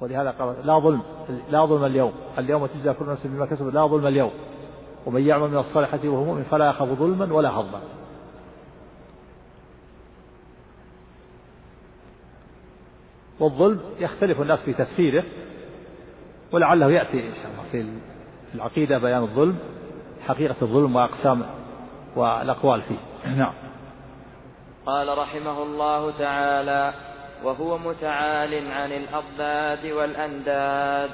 ولهذا قال لا ظلم لا ظلم اليوم اليوم تجزى كل نفس بما كسبت لا ظلم اليوم. ومن يعمل من الصالحات وهو مؤمن فلا يخاف ظلما ولا هضما. والظلم يختلف الناس في تفسيره ولعله يأتي إن شاء الله في العقيدة بيان الظلم حقيقة الظلم وأقسام والأقوال فيه. نعم. قال رحمه الله تعالى وهو متعال عن الأضداد والأنداد.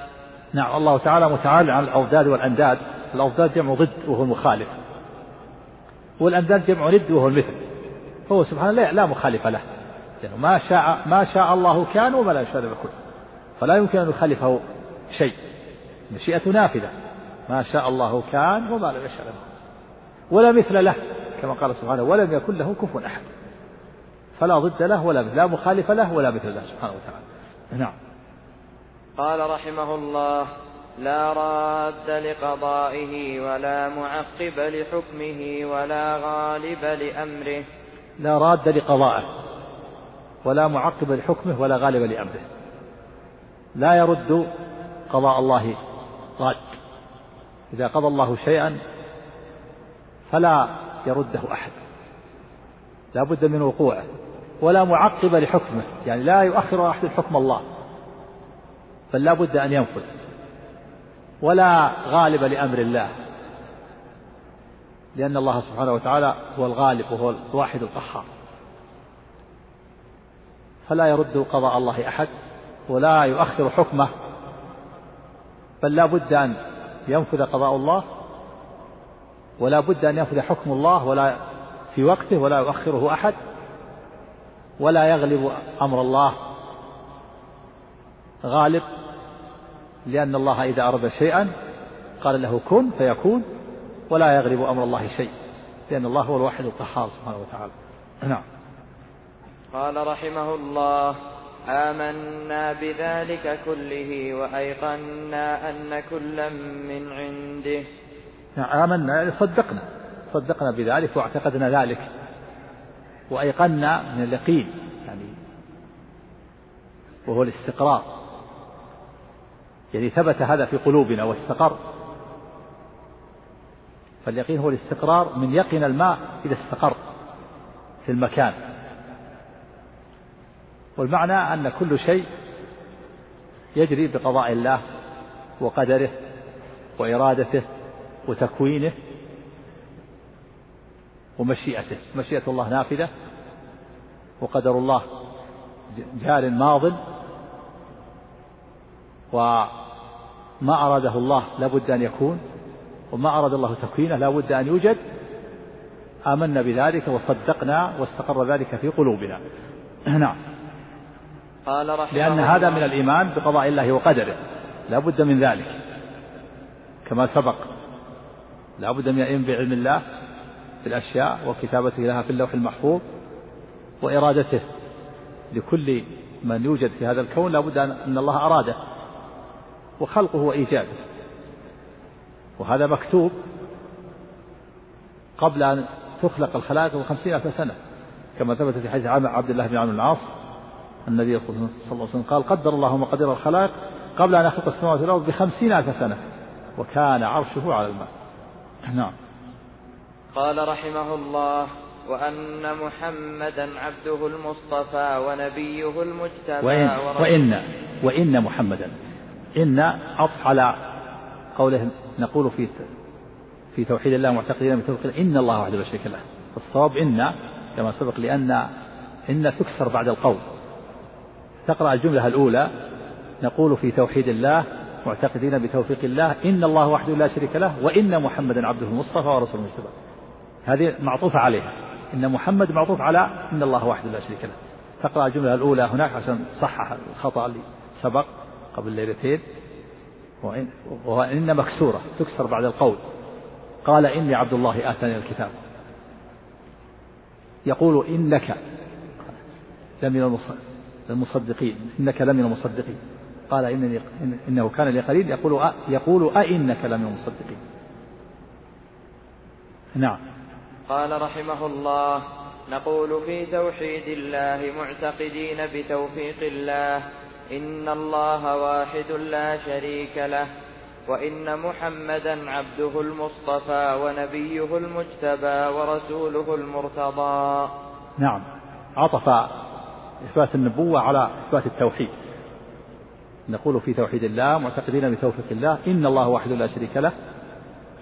نعم الله تعالى متعال عن الأضداد والأنداد. الأضداد جمع ضد وهو المخالف والأنداد جمع ند وهو المثل. هو سبحانه لا, لا مخالف له. لأنه ما شاء ما شاء الله كان وما لا يشاء يكون فلا يمكن أن يخالفه شيء. مشيئة نافذة. ما شاء الله كان وما لم يشاء ولا مثل له كما قال سبحانه ولم يكن له كفوا أحد. فلا ضد له ولا مثل لا مخالف له ولا مثل له سبحانه وتعالى. نعم. قال رحمه الله لا راد لقضائه ولا معقب لحكمه ولا غالب لأمره. لا راد لقضائه ولا معقب لحكمه ولا غالب لأمره. لا يرد قضاء الله راد. إذا قضى الله شيئا فلا يرده أحد. لا بد من وقوعه. ولا معقب لحكمه. يعني لا يؤخر أحد حكم الله. بل لا بد أن ينفذ. ولا غالب لأمر الله. لأن الله سبحانه وتعالى هو الغالب وهو الواحد القهار. فلا يرد قضاء الله أحد ولا يؤخر حكمه. بل لا بد أن ينفذ قضاء الله. ولا بد أن ينفذ حكم الله ولا في وقته ولا يؤخره أحد. ولا يغلب أمر الله. غالب لأن الله إذا أراد شيئا قال له كن فيكون ولا يغلب أمر الله شيء لأن الله هو الواحد القهار سبحانه وتعالى. نعم. قال رحمه الله آمنا بذلك كله وأيقنا أن كلا من عنده. نعم آمنا يعني صدقنا صدقنا بذلك واعتقدنا ذلك. وأيقنا من اليقين يعني وهو الاستقرار. يعني ثبت هذا في قلوبنا واستقر. فاليقين هو الاستقرار من يقن الماء إذا استقر في المكان. والمعنى أن كل شيء يجري بقضاء الله وقدره وإرادته وتكوينه ومشيئته. مشيئة الله نافذة. وقدر الله جار ماض. وما أراده الله لابد أن يكون. وما أراد الله تكوينه لابد أن يوجد. آمنا بذلك وصدقنا واستقر ذلك في قلوبنا. نعم. قال رحمه لأن هذا من الإيمان بقضاء الله وقدره. لا بد من ذلك. كما سبق. لا بد من العلم بعلم الله. في الأشياء وكتابته لها في اللوح المحفوظ وإرادته لكل من يوجد في هذا الكون لا بد أن الله أراده وخلقه وإيجاده. وهذا مكتوب قبل أن تخلق الخلائق بخمسين ألف سنة. كما ثبت في حديث عبد الله بن عمرو العاص النبي صلى الله عليه وسلم قال قدر الله مقادير الخلائق قبل أن يخلق السماوات والأرض بخمسين ألف سنة. وكان عرشه على الماء. نعم. قال رحمه الله وأن محمدا عبده المصطفى ونبيه المجتبى وإن, وإن, وإن محمدا. إن عطف على قوله نقول في في توحيد الله معتقدين بتوحيد إن الله وحده لا شريك له. الصواب إن كما سبق لأن إن تكسر بعد القول. تقرأ الجملة الأولى نقول في توحيد الله معتقدين بتوفيق الله إن الله وحده لا شريك له وإن محمدا عبده المصطفى ورسوله المجتبى. هذه معطوفة عليها. إن محمد معطوف على إن الله وحده لا شريك له. تقرأ الجملة الأولى هناك عشان تصحح الخطأ اللي سبق قبل ليلتين. وإن, وإن مكسورة تكسر بعد القول. قال إني عبد الله آتاني الكتاب. يقول إنك لمن المصدقين. إنك لمن المصدقين. قال إنني إنه كان لي قليل. يقول أ يقول أئنك لمن المصدقين. نعم. قال رحمه الله نقول في توحيد الله معتقدين بتوفيق الله إن الله واحد لا شريك له وإن محمدا عبده المصطفى ونبيه المجتبى ورسوله المرتضى. نعم. عطف إثبات النبوة على إثبات التوحيد. نقول في توحيد الله معتقدين بتوفيق الله إن الله واحد لا شريك له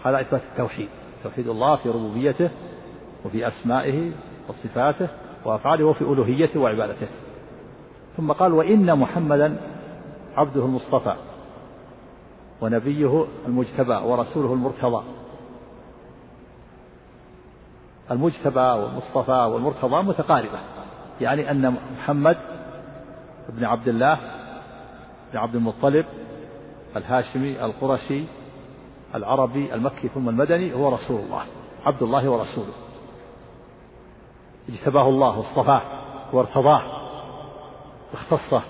هذا إثبات التوحيد. توحيد الله في ربوبيته وفي أسمائه وصفاته وأفعاله وفي ألوهيته وعبادته. ثم قال وإن محمدا عبده المصطفى ونبيه المجتبى ورسوله المرتضى. المجتبى والمصطفى والمرتضى متقاربة. يعني أن محمد بن عبد الله بن عبد المطلب الهاشمي القرشي العربي المكي ثم المدني هو رسول الله عبد الله ورسوله. اجتباه الله واصطفاه وارتضاه واختصه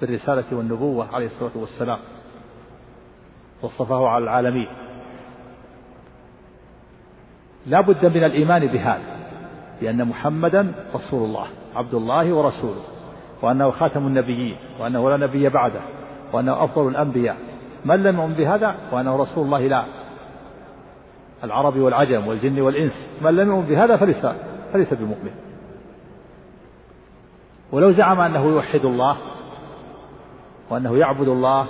بالرسالة والنبوة عليه الصلاة والسلام واصطفاه على العالمين. لا بد من الإيمان بهذا لأن محمدا رسول الله عبد الله ورسوله وأنه خاتم النبيين وأنه لا نبي بعده وأنه أفضل الأنبياء. من لم يؤمن بهذا وأنه رسول الله لا. العرب والعجم والجن والإنس. من لم يؤمن بهذا فليس فليس بمؤمن. ولو زعم أنه يوحد الله وأنه يعبد الله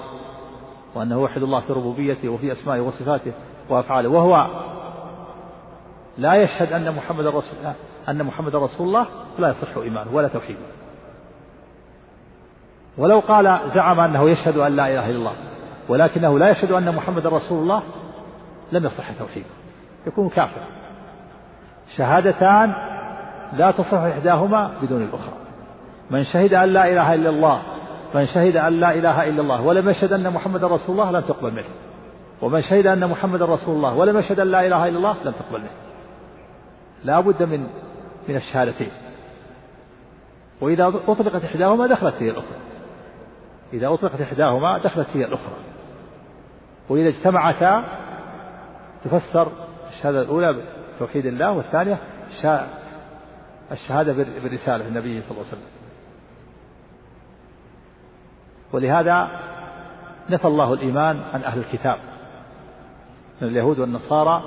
وأنه يوحد الله في ربوبيته وفي أسمائه وصفاته وأفعاله وهو لا يشهد أن محمد رسول أن محمد رسول الله لا يصح إيمانه ولا توحيده. ولو قال زعم أنه يشهد أن لا إله إلا الله. ولكنه لا يشهد أن محمد رسول الله لم يصح توحيده. يكون كافر شهادتان لا تصح إحداهما بدون الأخرى. من شهد أن لا إله إلا الله من شهد أن لا إله إلا الله ولم يشهد أن محمد رسول الله لم تقبل منه. ومن شهد أن محمد رسول الله ولم يشهد أن لا إله إلا الله لم تقبل منه. لا بد من من الشهادتين. وإذا أطلقت إحداهما دخلت هي الأخرى. إذا أطلقت إحداهما دخلت هي الأخرى. وإذا اجتمعتا تفسر الشهادة الأولى بتوحيد الله والثانية الشهادة بالرسالة النبي صلى الله عليه وسلم. ولهذا نفى الله الإيمان عن أهل الكتاب من اليهود والنصارى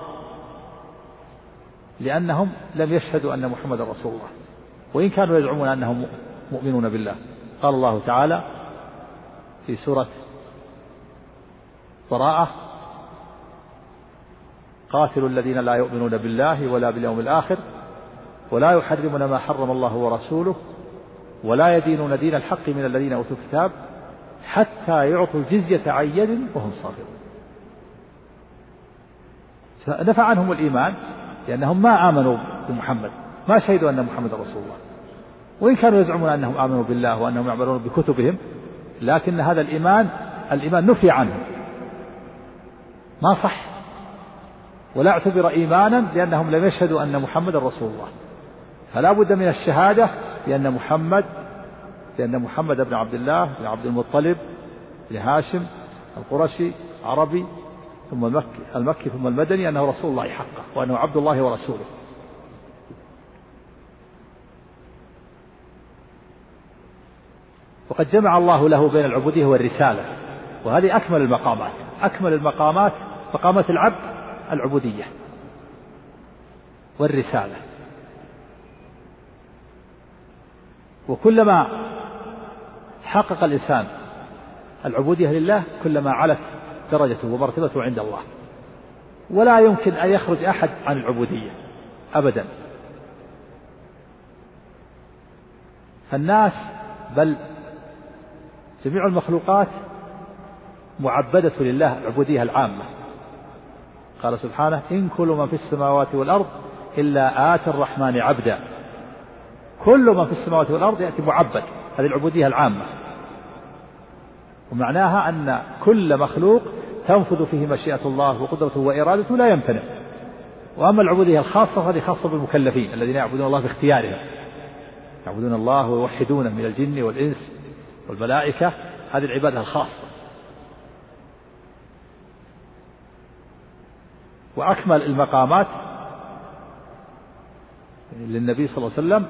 لأنهم لم يشهدوا أن محمد رسول الله. وإن كانوا يزعمون أنهم مؤمنون بالله. قال الله تعالى في سورة براءة قاتلوا الذين لا يؤمنون بالله ولا باليوم الآخر ولا يحرمون ما حرم الله ورسوله ولا يدينون دين الحق من الذين أوتوا الكتاب حتى يعطوا الجزية عن يد وهم صاغرون. نفى عنهم الإيمان لأنهم ما آمنوا بمحمد ما شهدوا أن محمد رسول الله. وإن كانوا يزعمون أنهم آمنوا بالله وأنهم يعملون بكتبهم لكن هذا الإيمان الإيمان نفي عنه ما صح. ولا اعتبر إيمانا لأنهم لم يشهدوا أن محمد رسول الله. فلا بد من الشهادة بأن محمد لأن محمد بن عبد الله بن عبد المطلب بن هاشم القرشي عربي ثم المكي, المكي ثم المدني أنه رسول الله حقا وأنه عبد الله ورسوله. وقد جمع الله له بين العبودية والرسالة وهذه أكمل المقامات. أكمل المقامات مقامات العبد العبودية والرسالة. وكلما حقق الإنسان العبودية لله كلما علت درجته ومرتبته عند الله. ولا يمكن أن يخرج أحد عن العبودية أبدا. فالناس بل جميع المخلوقات معبدة لله العبودية العامة. قال سبحانه إن كل من في السماوات والأرض إلا آتي الرحمن عبدا. كل من في السماوات والأرض يأتي معبد. هذه العبودية العامة. ومعناها أن كل مخلوق تنفذ فيه مشيئة الله وقدرته وإرادته لا يمتنع. وأما العبودية الخاصة فهذه خاصة بالمكلفين الذين يعبدون الله باختيارهم. يعبدون الله ويوحدونه من الجن والإنس والملائكة. هذه العبادة الخاصة. وأكمل المقامات للنبي صلى الله عليه وسلم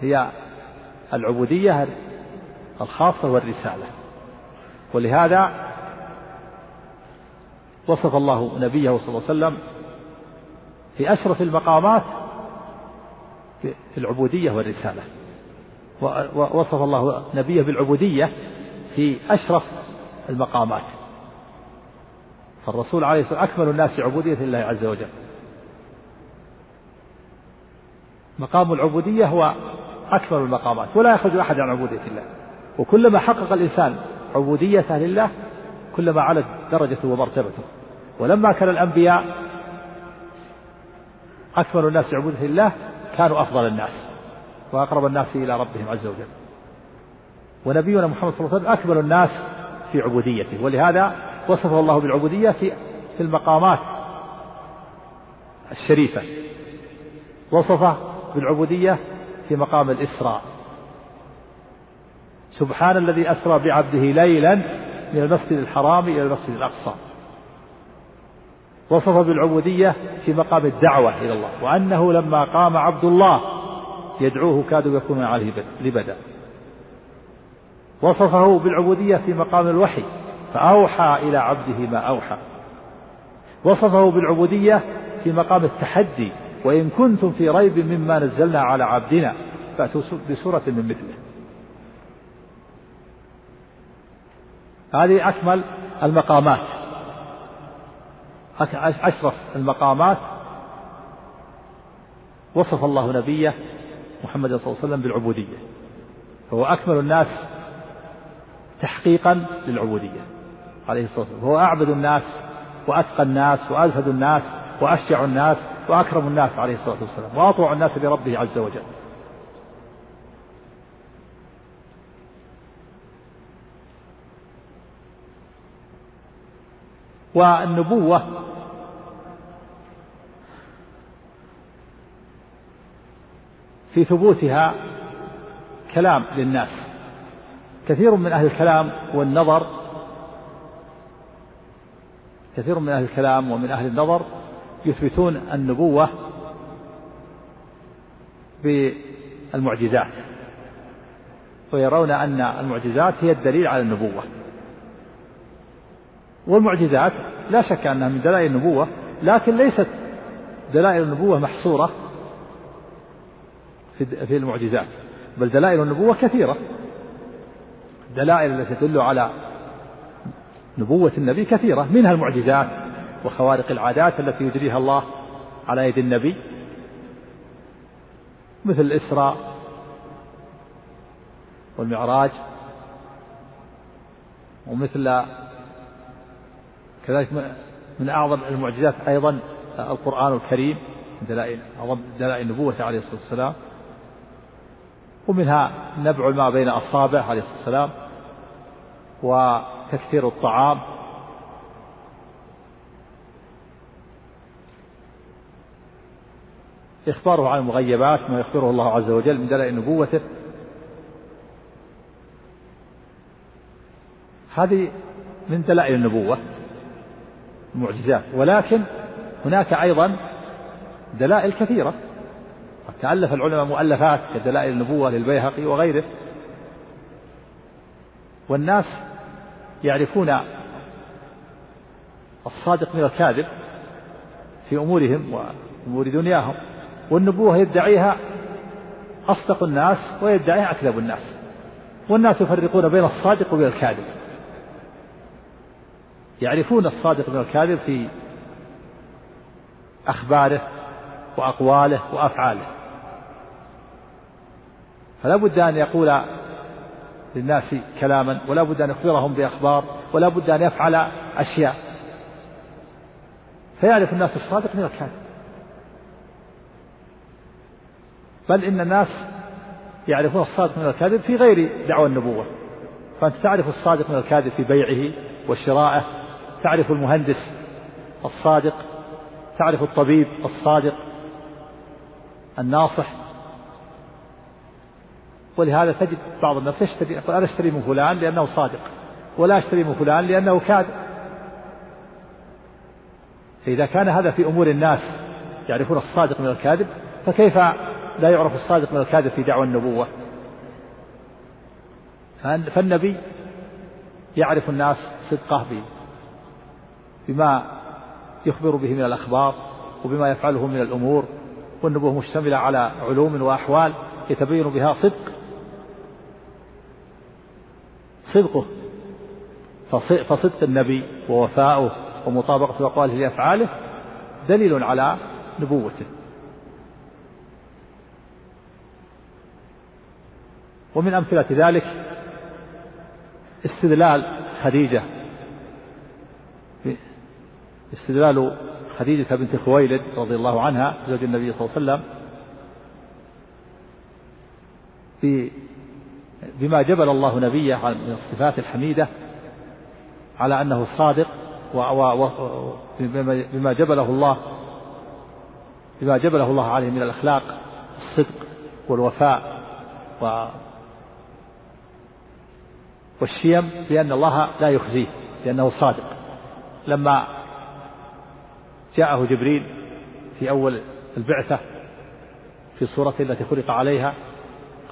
هي العبودية الخاصة والرسالة. ولهذا وصف الله نبيه صلى الله عليه وسلم في أشرف المقامات في العبودية والرسالة ووصف الله نبيه بالعبودية في أشرف المقامات. فالرسول عليه الصلاة والسلام أكمل الناس عبودية الله عز وجل. مقام العبودية هو أكمل المقامات ولا يخرج أحد عن عبودية الله. وكلما حقق الإنسان عبوديته لله كلما علت درجته ومرتبته ولما كان الأنبياء أكمل الناس عبودية لله كانوا أفضل الناس وأقرب الناس إلى ربهم عز وجل. ونبينا محمد صلى الله عليه وسلم أكمل الناس في عبوديته ولهذا وصفه الله بالعبودية في في المقامات الشريفة. وصفه بالعبودية في مقام الإسراء. سبحان الذي أسرى بعبده ليلا من المسجد الحرام إلى المسجد الأقصى. وصف بالعبودية في مقام الدعوة إلى الله. وأنه لما قام عبد الله يدعوه كادوا يكونون عليه لبدا. وصفه بالعبودية في مقام الوحي. فأوحى إلى عبده ما أوحى. وصفه بالعبودية في مقام التحدي وإن كنتم في ريب مما نزلنا على عبدنا فأتوا بسورة من مثله. هذه أكمل المقامات. أشرف المقامات. وصف الله نبيه محمد صلى الله عليه وسلم بالعبودية. فهو أكمل الناس تحقيقا للعبودية. عليه الصلاة والسلام. هو أعبد الناس وأتقى الناس وأزهد الناس وأشجع الناس وأكرم الناس عليه الصلاة والسلام وأطوع الناس لربه عز وجل. والنبوة في ثبوتها كلام للناس. كثير من أهل الكلام والنظر كثير من أهل الكلام ومن أهل النظر يثبتون النبوة بالمعجزات ويرون أن المعجزات هي الدليل على النبوة. والمعجزات لا شك أنها من دلائل النبوة لكن ليست دلائل النبوة محصورة في المعجزات بل دلائل النبوة كثيرة. الدلائل التي تدل على نبوة النبي كثيرة منها المعجزات وخوارق العادات التي يجريها الله على يد النبي. مثل الإسراء والمعراج ومثل كذلك من أعظم المعجزات أيضا القرآن الكريم دلائل أعظم دلائل نبوته عليه الصلاة والسلام. ومنها نبع ما بين أصابعه عليه الصلاة والسلام. وتكثير الطعام. إخباره عن المغيبات ما يخبره الله عز وجل من دلائل نبوته. هذه من دلائل النبوة المعجزات. ولكن هناك أيضا دلائل كثيرة. قد تألف العلماء مؤلفات كدلائل النبوة للبيهقي وغيره. والناس يعرفون الصادق من الكاذب في أمورهم وأمور دنياهم والنبوة يدعيها أصدق الناس ويدعيها أكذب الناس والناس يفرقون بين الصادق وبين الكاذب. يعرفون الصادق من الكاذب في أخباره وأقواله وأفعاله. فلا بد أن يقول للناس كلاما ولا بد أن يخبرهم بأخبار ولا بد أن يفعل أشياء. فيعرف الناس الصادق من الكاذب. بل إن الناس يعرفون الصادق من الكاذب في غير دعوى النبوة. فأنت تعرف الصادق من الكاذب في بيعه وشرائه تعرف المهندس الصادق تعرف الطبيب الصادق الناصح ولهذا تجد بعض الناس يشتري يقول أنا أشتري من فلان لأنه صادق ولا أشتري من فلان لأنه كاذب. فإذا كان هذا في أمور الناس يعرفون الصادق من الكاذب فكيف لا يعرف الصادق من الكاذب في دعوى النبوة؟ فالنبي يعرف الناس صدقه بما يخبر به من الأخبار وبما يفعله من الأمور والنبوة مشتملة على علوم وأحوال يتبين بها صدق صدقه. فصدق النبي ووفاؤه ومطابقة أقواله لأفعاله دليل على نبوته. ومن أمثلة ذلك استدلال خديجة استدلال خديجة بنت خويلد رضي الله عنها زوج النبي صلى الله عليه وسلم بما جبل الله نبيه من الصفات الحميدة على أنه صادق بما جبله الله بما جبله الله عليه من الأخلاق الصدق والوفاء و والشيم بأن الله لا يخزيه لأنه صادق. لما جاءه جبريل في أول البعثة في صورته التي خلق عليها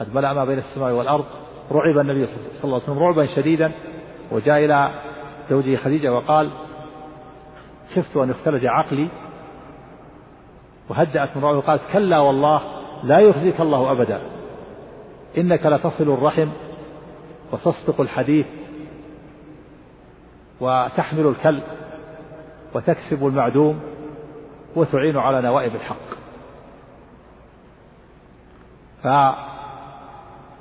قد ملأ ما بين السماء والأرض رعب النبي صلى الله عليه وسلم رعبا شديدا وجاء إلى زوجه خديجة وقال خفت أن يختلج عقلي. وهدأت من رعبه وقالت كلا والله لا يخزيك الله أبدا. إنك لتصل الرحم وتصدق الحديث وتحمل الكلب وتكسب المعدوم وتعين على نوائب الحق.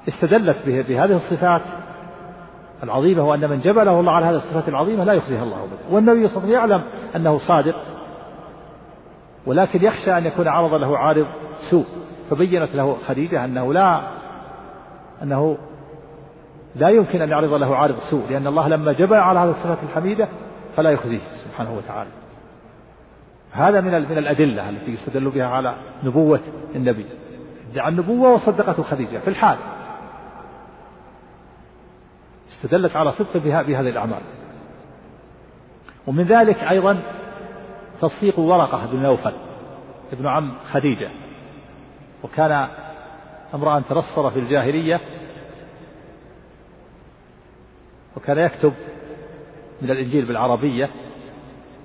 فاستدلت بهذه الصفات العظيمة وأن من جبله الله على هذه الصفات العظيمة لا يخزيها الله أبدا والنبي صلى الله عليه وسلم يعلم أنه صادق ولكن يخشى أن يكون عرض له عارض سوء. فبينت له خديجة أنه لا أنه لا يمكن أن يعرض له عارض سوء لأن الله لما جبل على هذه الصفات الحميدة فلا يخزيه سبحانه وتعالى. هذا من من الأدلة التي يستدل بها على نبوة النبي. ادعى النبوة وصدقته خديجة في الحال. استدلت على صدق بهذه الأعمال. ومن ذلك أيضا تصديق ورقة بن نوفل ابن عم خديجة. وكان امرأ تنصر في الجاهلية وكان يكتب من الإنجيل بالعربية.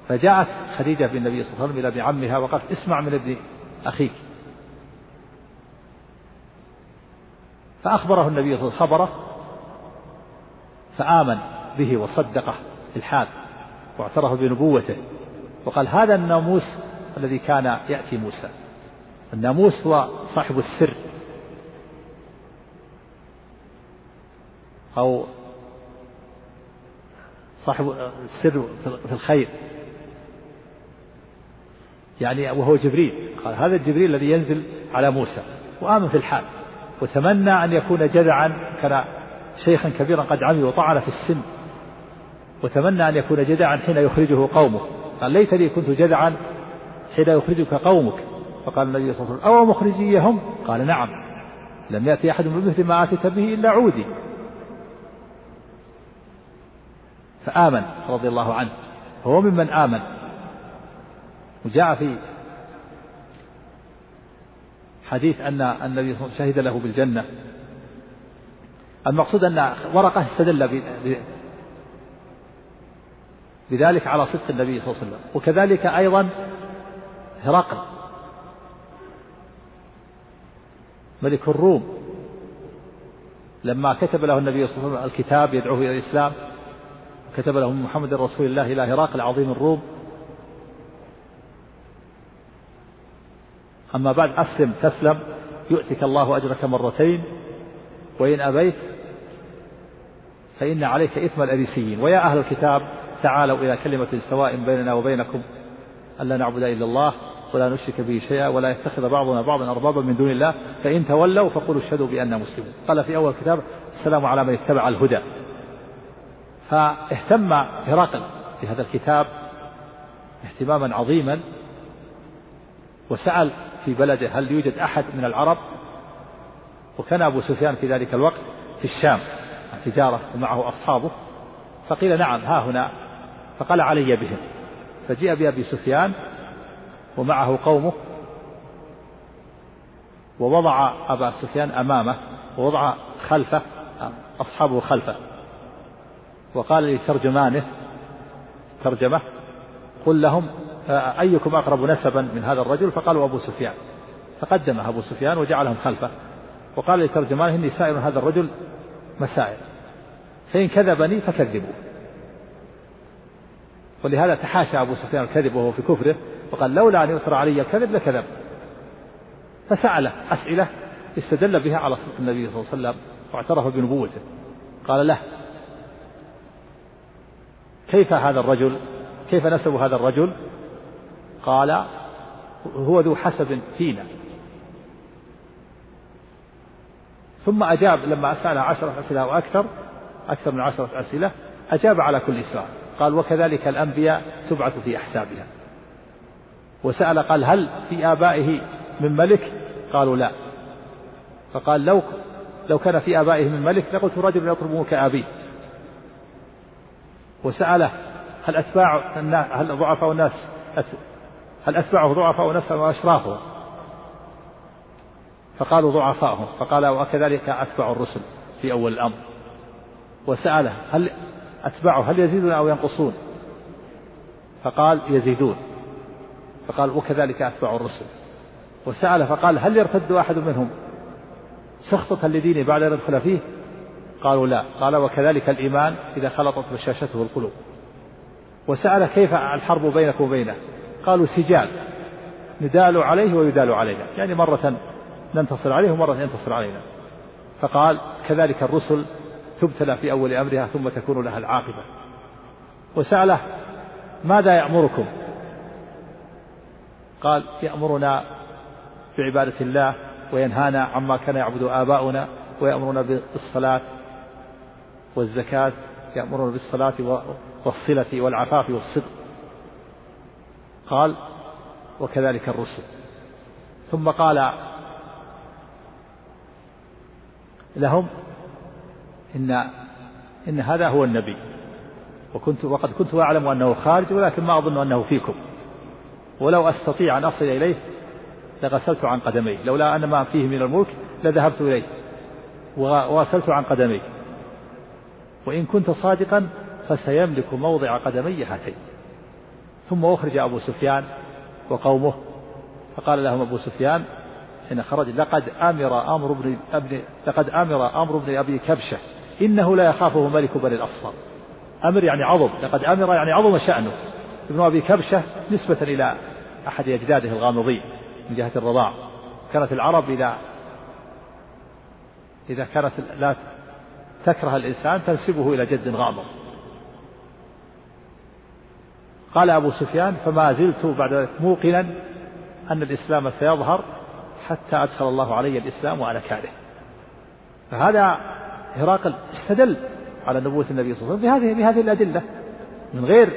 فجاءت خديجة بالنبي صلى الله عليه وسلم إلى ابن عمها وقالت اسمع من ابن أخيك. فأخبره النبي صلى الله عليه وسلم خبره فآمن به وصدقه في الحال واعترف بنبوته وقال هذا الناموس الذي كان يأتي موسى. الناموس هو صاحب السر. أو صاحب السر في الخير. يعني وهو جبريل. قال هذا الجبريل الذي ينزل على موسى. وآمن في الحال. وتمنى أن يكون جدعا كان شيخا كبيرا قد عمي وطعن في السن وتمنى أن يكون جدعا حين يخرجه قومه. قال ليتني كنت جدعا حين يخرجك قومك. فقال النبي صلى الله عليه وسلم أو مخرجيهم؟ قال نعم لم يأتي أحد بمثل ما آتيت به إلا عودي. فآمن رضي الله عنه هو ممن آمن. وجاء في حديث أن النبي صلى الله عليه وسلم شهد له بالجنة. المقصود أن ورقة استدل بذلك على صدق النبي صلى الله عليه وسلم. وكذلك أيضا هرقل ملك الروم لما كتب له النبي صلى الله عليه وسلم الكتاب يدعوه إلى الإسلام كتب له محمد رسول الله إلى هرقل عظيم الروم. أما بعد أسلم تسلم يؤتك الله أجرك مرتين وإن أبيت فإن عليك إثم الأريسيين ويا أهل الكتاب تعالوا إلى كلمة سواء بيننا وبينكم. ألا نعبد إلا الله ولا نشرك به شيئا ولا يتخذ بعضنا بعضا أربابا من دون الله. فإن تولوا فقولوا اشهدوا بأننا مسلمون. قال في أول الكتاب السلام على من اتبع الهدى. فاهتم هرقل بهذا الكتاب اهتماما عظيما وسأل في بلده هل يوجد أحد من العرب؟ وكان أبو سفيان في ذلك الوقت في الشام. تجارة ومعه أصحابه فقيل نعم ها هنا فقال علي بهم فجيء بأبي سفيان ومعه قومه ووضع أبا سفيان أمامه ووضع خلفه أصحابه خلفه وقال لترجمانه ترجمة قل لهم أيكم أقرب نسبا من هذا الرجل؟ فقالوا أبو سفيان. فقدم أبو سفيان وجعلهم خلفه وقال لترجمانه إني سائل هذا الرجل مسائل. فإن كذبني فكذبوه. ولهذا تحاشى أبو سفيان الكذب وهو في كفره وقال لولا أن يؤثر علي الكذب لكذب. فسأله أسئلة استدل بها على صدق النبي صلى الله عليه وسلم واعترف بنبوته. قال له كيف هذا الرجل؟ كيف نسب هذا الرجل؟ قال هو ذو حسب فينا. ثم أجاب لما سأل عشرة أسئلة أو أكثر أكثر من عشرة أسئلة أجاب على كل سؤال. قال وكذلك الأنبياء تبعث في أحسابها. وسأل قال هل في آبائه من ملك؟ قالوا لا. فقال لو لو كان في آبائه من ملك لقلت رجل يطلبه كأبيه وسأله هل أتباع هل ضعفاء الناس هل أتباعه ضعفاء الناس أشرافه فقالوا ضعفاءهم. فقال وكذلك أتباع الرسل في أول الأمر. وسأله هل أتباعه هل يزيدون أو ينقصون؟ فقال يزيدون. فقال وكذلك أتباع الرسل. وسأل فقال هل يرتد أحد منهم؟ سخطة لدينه بعد أن يدخل فيه؟ قالوا لا. قال وكذلك الإيمان إذا خلطت بشاشته القلوب. وسأل كيف الحرب بينك وبينه؟ قالوا سجال. ندال عليه ويدال علينا. يعني مرة ننتصر عليه ومرة ينتصر علينا. فقال كذلك الرسل تبتلى في أول أمرها ثم تكون لها العاقبة. وسأله ماذا يأمركم؟ قال يأمرنا بعبادة الله وينهانا عما كان يعبد آباؤنا ويأمرنا بالصلاة والزكاة يأمرنا بالصلاة والصلة والعفاف والصدق. قال وكذلك الرسل. ثم قال لهم إن إن هذا هو النبي. وكنت وقد كنت أعلم أنه خارج ولكن ما أظن أنه فيكم. ولو أستطيع أن أصل إليه لغسلت عن قدميه. لولا أن ما فيه من الملك لذهبت إليه. وغسلت عن قدميه. وإن كنت صادقا فسيملك موضع قدمي هاتين. ثم أخرج أبو سفيان وقومه فقال لهم أبو سفيان حين خرج لقد أمر أمر بن ابن لقد أمر أمر بن أبي كبشة. إنه لا يخافه ملك بني الأصفر أمر يعني عظم لقد أمر يعني عظم شأنه. ابن أبي كبشة نسبة إلى أحد أجداده الغامضين من جهة الرضاع. كانت العرب إذا إذا كانت لا تكره الإنسان تنسبه إلى جد غامض. قال أبو سفيان فما زلت بعد ذلك موقنا أن الإسلام سيظهر حتى أدخل الله علي الإسلام وأنا كاره. فهذا هراقل استدل على نبوة النبي صلى الله عليه وسلم بهذه بهذه الأدلة. من غير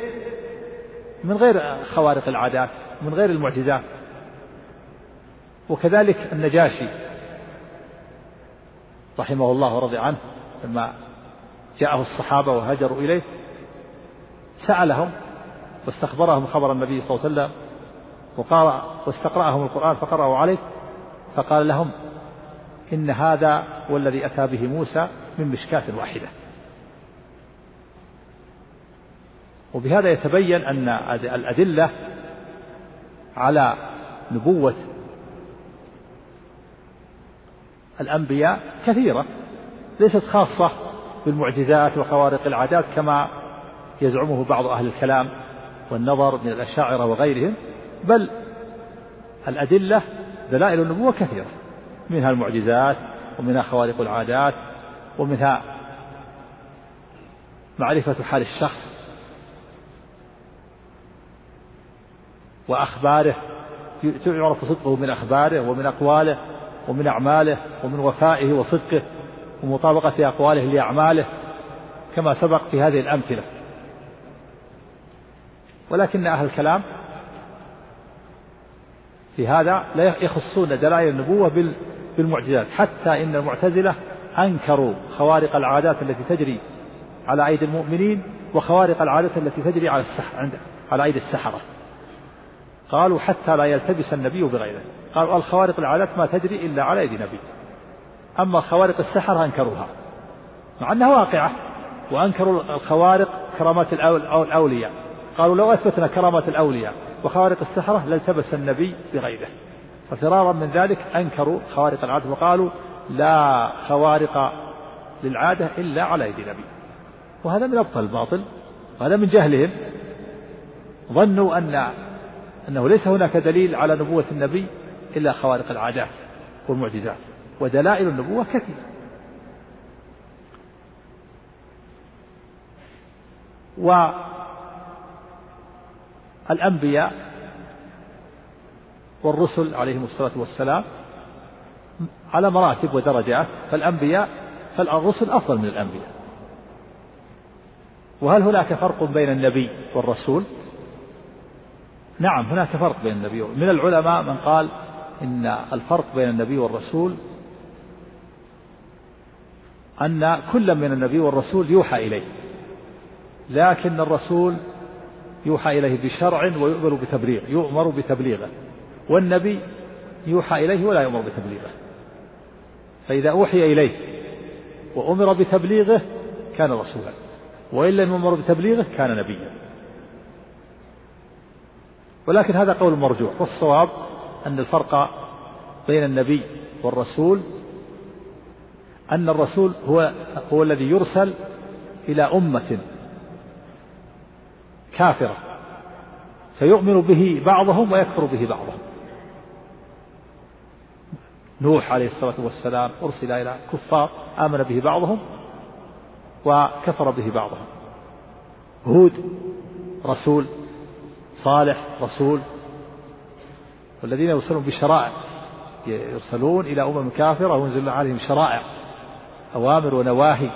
من غير خوارق العادات من غير المعجزات. وكذلك النجاشي رحمه الله ورضي عنه لما جاءه الصحابة وهاجروا إليه سألهم واستخبرهم خبر النبي صلى الله عليه وسلم وقال واستقرأهم القرآن فقرأوا عليه فقال لهم إن هذا والذي أتى به موسى من مشكاة واحدة. وبهذا يتبين أن الأدلة على نبوة الأنبياء كثيرة ليست خاصة بالمعجزات وخوارق العادات كما يزعمه بعض أهل الكلام والنظر من الأشاعرة وغيرهم بل الأدلة دلائل النبوة كثيرة منها المعجزات ومنها خوارق العادات ومنها معرفة حال الشخص وأخباره يعرف صدقه من أخباره ومن أقواله ومن أعماله ومن وفائه وصدقه ومطابقة أقواله لأعماله كما سبق في هذه الأمثلة. ولكن أهل الكلام في هذا لا يخصون دلائل النبوة بالمعجزات حتى إن المعتزلة أنكروا خوارق العادات التي تجري على أيدي المؤمنين وخوارق العادات التي تجري على السح عند على أيدي السحرة. قالوا حتى لا يلتبس النبي بغيره. قالوا الخوارق العادات ما تجري إلا على يد نبي. أما خوارق السحرة أنكروها. مع أنها واقعة. وأنكروا الخوارق كرامات الأولياء. قالوا لو أثبتنا كرامات الأولياء وخوارق السحرة لالتبس النبي بغيره. ففرارا من ذلك أنكروا خوارق العادة وقالوا لا خوارق للعادة إلا على يد نبي وهذا من أبطل الباطل وهذا من جهلهم. ظنوا أن أنه ليس هناك دليل على نبوة النبي إلا خوارق العادات والمعجزات ودلائل النبوة كثيرة. والأنبياء والرسل عليهم الصلاة والسلام على مراتب ودرجات فالأنبياء فالرسل أفضل من الأنبياء. وهل هناك فرق بين النبي والرسول؟ نعم هناك فرق بين النبي من العلماء من قال إن الفرق بين النبي والرسول أن كل من النبي والرسول يوحى إليه لكن الرسول يوحى إليه بشرع ويؤمر بتبليغ يؤمر بتبليغه والنبي يوحى إليه ولا يؤمر بتبليغه. فإذا أوحي إليه وأمر بتبليغه كان رسولا. وإن لم يؤمر بتبليغه كان نبيا. ولكن هذا قول مرجوح. والصواب أن الفرق بين النبي والرسول أن الرسول هو هو الذي يرسل إلى أمة كافرة. فيؤمن به بعضهم ويكفر به بعضهم. نوح عليه الصلاة والسلام أرسل إلى كفار آمن به بعضهم وكفر به بعضهم. هود رسول صالح رسول والذين يرسلون بشرائع يرسلون إلى أمم كافرة وينزل عليهم شرائع أوامر ونواهي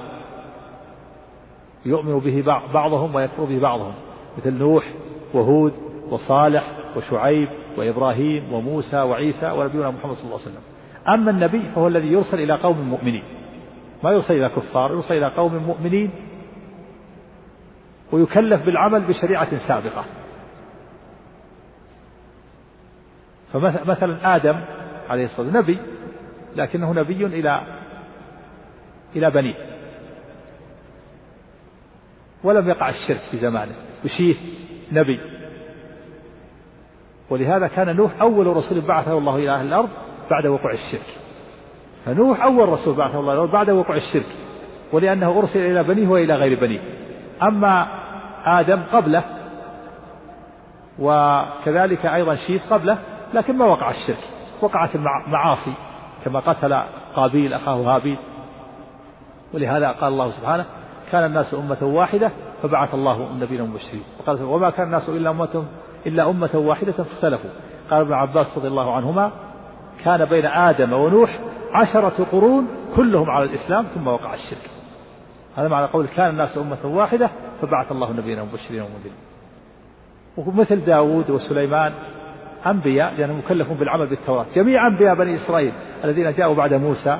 يؤمن به بعضهم ويكفر به بعضهم مثل نوح وهود وصالح وشعيب وإبراهيم وموسى وعيسى ونبينا محمد صلى الله عليه وسلم. أما النبي فهو الذي يرسل إلى قوم مؤمنين. ما يرسل إلى كفار يرسل إلى قوم مؤمنين ويكلف بالعمل بشريعة سابقة. فمثلا آدم عليه الصلاة والسلام نبي لكنه نبي إلى إلى بنيه ولم يقع الشرك في زمانه. وشيه نبي. ولهذا كان نوح أول رسول بعثه الله إلى أهل الأرض بعد وقوع الشرك. فنوح أول رسول بعثه الله بعد وقوع الشرك ولأنه أرسل إلى بنيه وإلى غير بنيه. أما آدم قبله وكذلك أيضا شيث قبله لكن ما وقع الشرك وقعت المعاصي كما قتل قابيل أخاه هابيل. ولهذا قال الله سبحانه كان الناس أمة واحدة فبعث الله النبيين المبشرين وقال وما كان الناس إلا أمة إلا أمة واحدة فاختلفوا. قال ابن عباس رضي الله عنهما كان بين آدم ونوح عشرة قرون كلهم على الإسلام ثم وقع الشرك. هذا معنى قول كان الناس أمة واحدة فبعث الله النبيين المبشرين ومنذرين. ومثل داود وسليمان أنبياء لأنهم مكلفون بالعمل بالتوراة. جميع أنبياء بني إسرائيل الذين جاءوا بعد موسى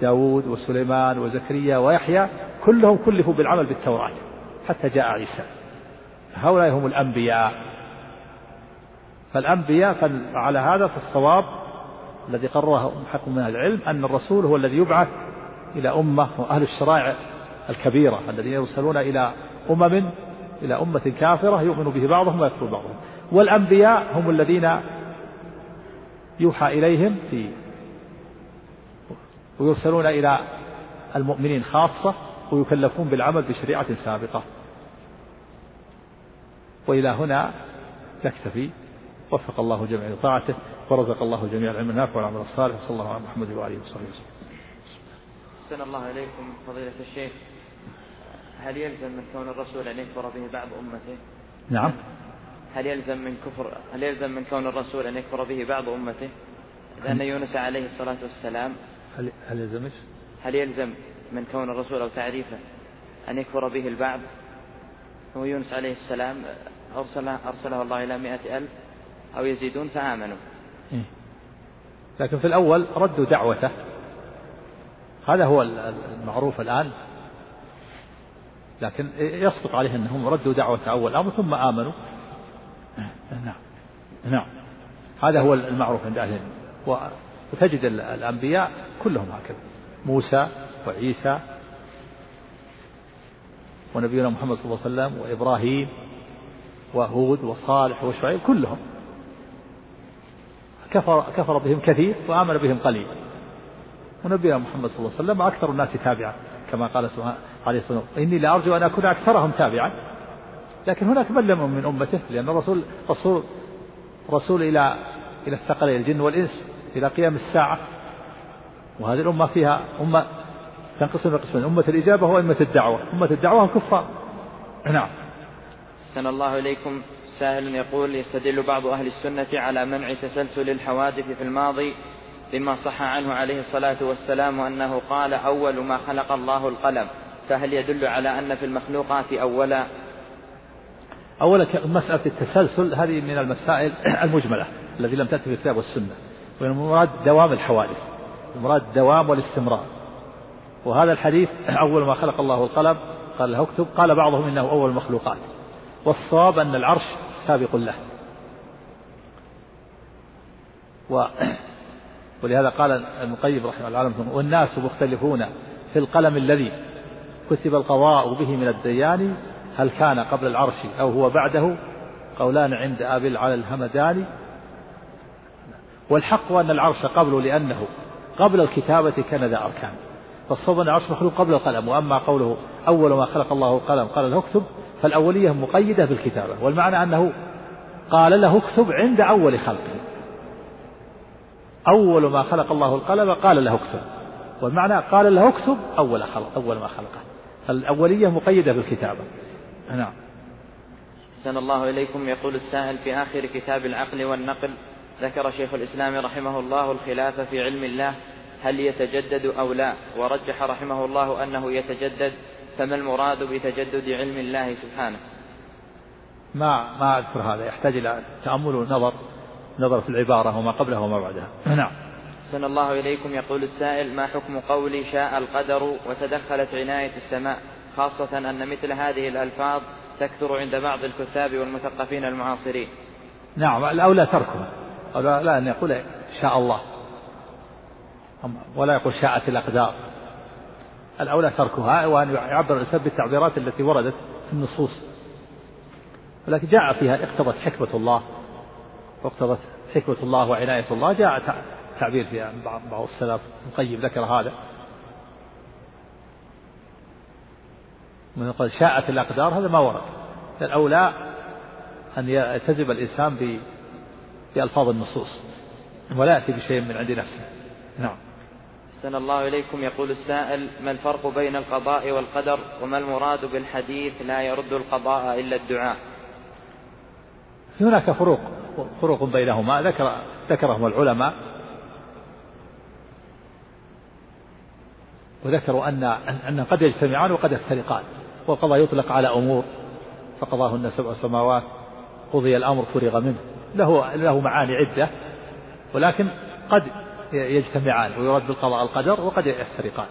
داود وسليمان وزكريا ويحيى كلهم كلفوا بالعمل بالتوراة حتى جاء عيسى. هؤلاء هم الأنبياء. فالأنبياء فعلى هذا فالصواب الذي قرره محق من العلم أن الرسول هو الذي يبعث إلى أمة وأهل الشرائع الكبيرة الذين يرسلون إلى أمم إلى أمة كافرة يؤمن به بعضهم ويكفر بعضهم. والأنبياء هم الذين يوحى إليهم في ويرسلون إلى المؤمنين خاصة ويكلفون بالعمل بشريعة سابقة. وإلى هنا نكتفي وفق الله جميع لطاعته ورزق الله جميع العلم النافع والعمل الصالح صلى الله على محمد وآله وصحبه وسلم. أحسن الله إليكم فضيلة الشيخ هل يلزم من كون الرسول أن يكفر به بعض أمته؟ نعم. هل يلزم من كفر هل يلزم من كون الرسول أن يكفر به بعض أمته؟ لأن يونس عليه الصلاة والسلام هل هل يلزم؟ هل يلزم من كون الرسول أو تعريفه أن يكفر به البعض؟ هو يونس عليه السلام أرسله أرسله الله إلى مائة ألف أو يزيدون فآمنوا؟ لكن في الأول ردوا دعوته. هذا هو المعروف الآن. لكن يصدق عليه أنهم ردوا دعوة أول أمر ثم آمنوا. نعم. نعم. هذا هو المعروف عند أهل وتجد الأنبياء كلهم هكذا. موسى وعيسى ونبينا محمد صلى الله عليه وسلم وإبراهيم وهود وصالح وشعيب كلهم. كفر كفر بهم كثير وآمن بهم قليل. ونبينا محمد صلى الله عليه وسلم أكثر الناس تابعا كما قال عليه الصلاة والسلام إني لأرجو أن أكون أكثرهم تابعا. لكن هناك من لم من أمته لأن الرسول رسول رسول إلى إلى الثقلين الجن والإنس إلى قيام الساعة. وهذه الأمة فيها أمة تنقسم إلى قسمين أمة الإجابة وأمة الدعوة. أمة الدعوة الكفار نعم. أحسن الله إليكم. سائل يقول يستدل بعض أهل السنة على منع تسلسل الحوادث في الماضي بما صح عنه عليه الصلاة والسلام أنه قال أول ما خلق الله القلم. فهل يدل على أن في المخلوقات أولا؟ أولا مسألة التسلسل هذه من المسائل المجملة التي لم تأتي في الكتاب والسنة. والمراد دوام الحوادث. المراد الدوام والاستمرار. وهذا الحديث أول ما خلق الله القلم. قال له اكتب. قال بعضهم إنه أول المخلوقات. والصواب أن العرش سابق له. و ولهذا قال المقيم رحمه الله والناس مختلفون في القلم الذي كتب القضاء به من الديان هل كان قبل العرش أو هو بعده؟ قولان عند أبي على الهمداني والحق أن العرش قبله لأنه قبل الكتابة كان ذا أركان فالصواب أن العرش مخلوق قبل القلم وأما قوله أول ما خلق الله القلم قال له اكتب. فالأولية مقيدة بالكتابة والمعنى أنه قال له اكتب عند أول خلقه أول ما خلق الله القلم قال له اكتب والمعنى قال له اكتب أول خلق أول ما خلقه. فالأولية مقيدة بالكتابة. نعم. أحسن الله إليكم. يقول السائل في آخر كتاب العقل والنقل ذكر شيخ الإسلام رحمه الله الخلاف في علم الله هل يتجدد أو لا؟ ورجح رحمه الله أنه يتجدد فما المراد بتجدد علم الله سبحانه؟ ما ما أذكر هذا يحتاج إلى تأمل ونظر نظر في العبارة وما قبلها وما بعدها. نعم. سن الله إليكم. يقول السائل ما حكم قولي شاء القدر وتدخلت عناية السماء؟ خاصة أن مثل هذه الألفاظ تكثر عند بعض الكتاب والمثقفين المعاصرين. نعم الأولى تركها لا أن يقول شاء الله. ولا يقول شاءت الأقدار. الأولى تركها وأن يعبر الإنسان بالتعبيرات التي وردت في النصوص. ولكن جاء فيها اقتضت حكمة الله واقتضت حكمة الله وعناية الله. جاء تعبير فيها بعض السلف. القيم ذكر هذا. من قال شاءت الأقدار هذا ما ورد. الأولى أن يلتزم الإنسان بألفاظ النصوص ولا يأتي بشيء من عند نفسه. نعم. أحسن الله إليكم. يقول السائل ما الفرق بين القضاء والقدر وما المراد بالحديث لا يرد القضاء إلا الدعاء؟ هناك فروق فروق بينهما. ذكر ذكرهم العلماء. وذكروا أن أن قد يجتمعان وقد يفترقان والقضاء يطلق على أمور. فقضاهن سبع سماوات قضي الأمر فرغ منه. له له معاني عدة ولكن قد يجتمعان ويرد بالقضاء القدر وقد يفترقان.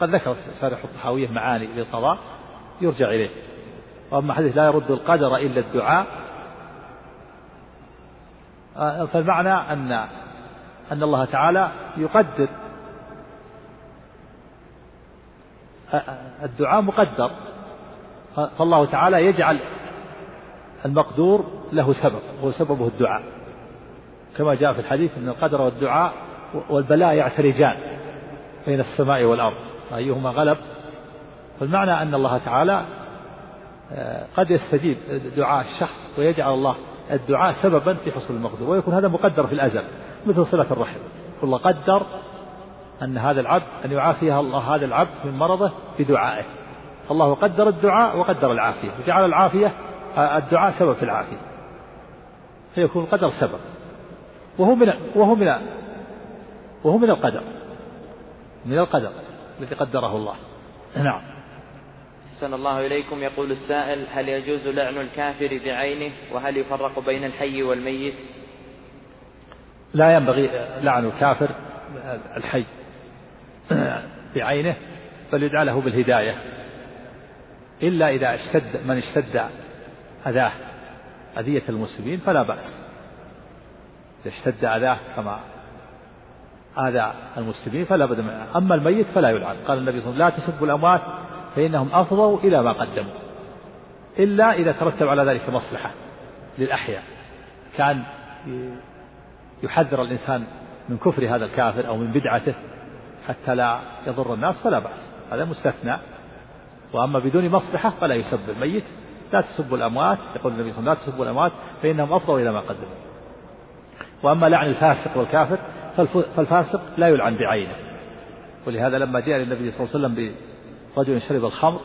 قد ذكر شارح الطحاوية معاني للقضاء يرجع إليه. وأما حديث لا يرد القدر إلا الدعاء آه، فالمعنى أن أن الله تعالى يقدر. آه، آه، الدعاء مقدر. فالله تعالى يجعل المقدور له سبب هو سببه الدعاء. كما جاء في الحديث أن القدر والدعاء والبلاء يعترجان بين السماء والأرض أيهما غلب؟ فالمعنى أن الله تعالى آه، قد يستجيب دعاء الشخص ويجعل الله الدعاء سببا في حصول المقدور ويكون هذا مقدر في الأزل مثل صلة الرحم. الله قدر أن هذا العبد أن يعافيها الله هذا العبد من مرضه بدعائه. الله قدر الدعاء وقدر العافية وجعل العافية آه، الدعاء سبب في العافية. فيكون القدر سبب. وهو من وهو من وهو من القدر. من القدر الذي قدره الله. نعم. أحسن الله إليكم. يقول السائل هل يجوز لعن الكافر بعينه؟ وهل يفرق بين الحي والميت؟ لا ينبغي لعن الكافر الحي بعينه بل يدعى له بالهداية. إلا إذا اشتد من اشتد أذاه أذية المسلمين فلا بأس. إذا اشتد أذاه كما آذى المسلمين فلا بد منه أما الميت فلا يلعن. قال النبي صلى الله عليه وسلم لا تسبوا الأموات فإنهم أفضوا إلى ما قدموا. إلا إذا ترتب على ذلك مصلحة للأحياء. كان يحذر الإنسان من كفر هذا الكافر أو من بدعته حتى لا يضر الناس فلا بأس. هذا مستثنى. وأما بدون مصلحة فلا يسب الميت. لا تسبوا الأموات يقول النبي صلى الله عليه وسلم لا تسبوا الأموات فإنهم أفضوا إلى ما قدموا. وأما لعن الفاسق والكافر فالفاسق لا يلعن بعينه. ولهذا لما جاء للنبي صلى الله عليه وسلم برجل شرب الخمر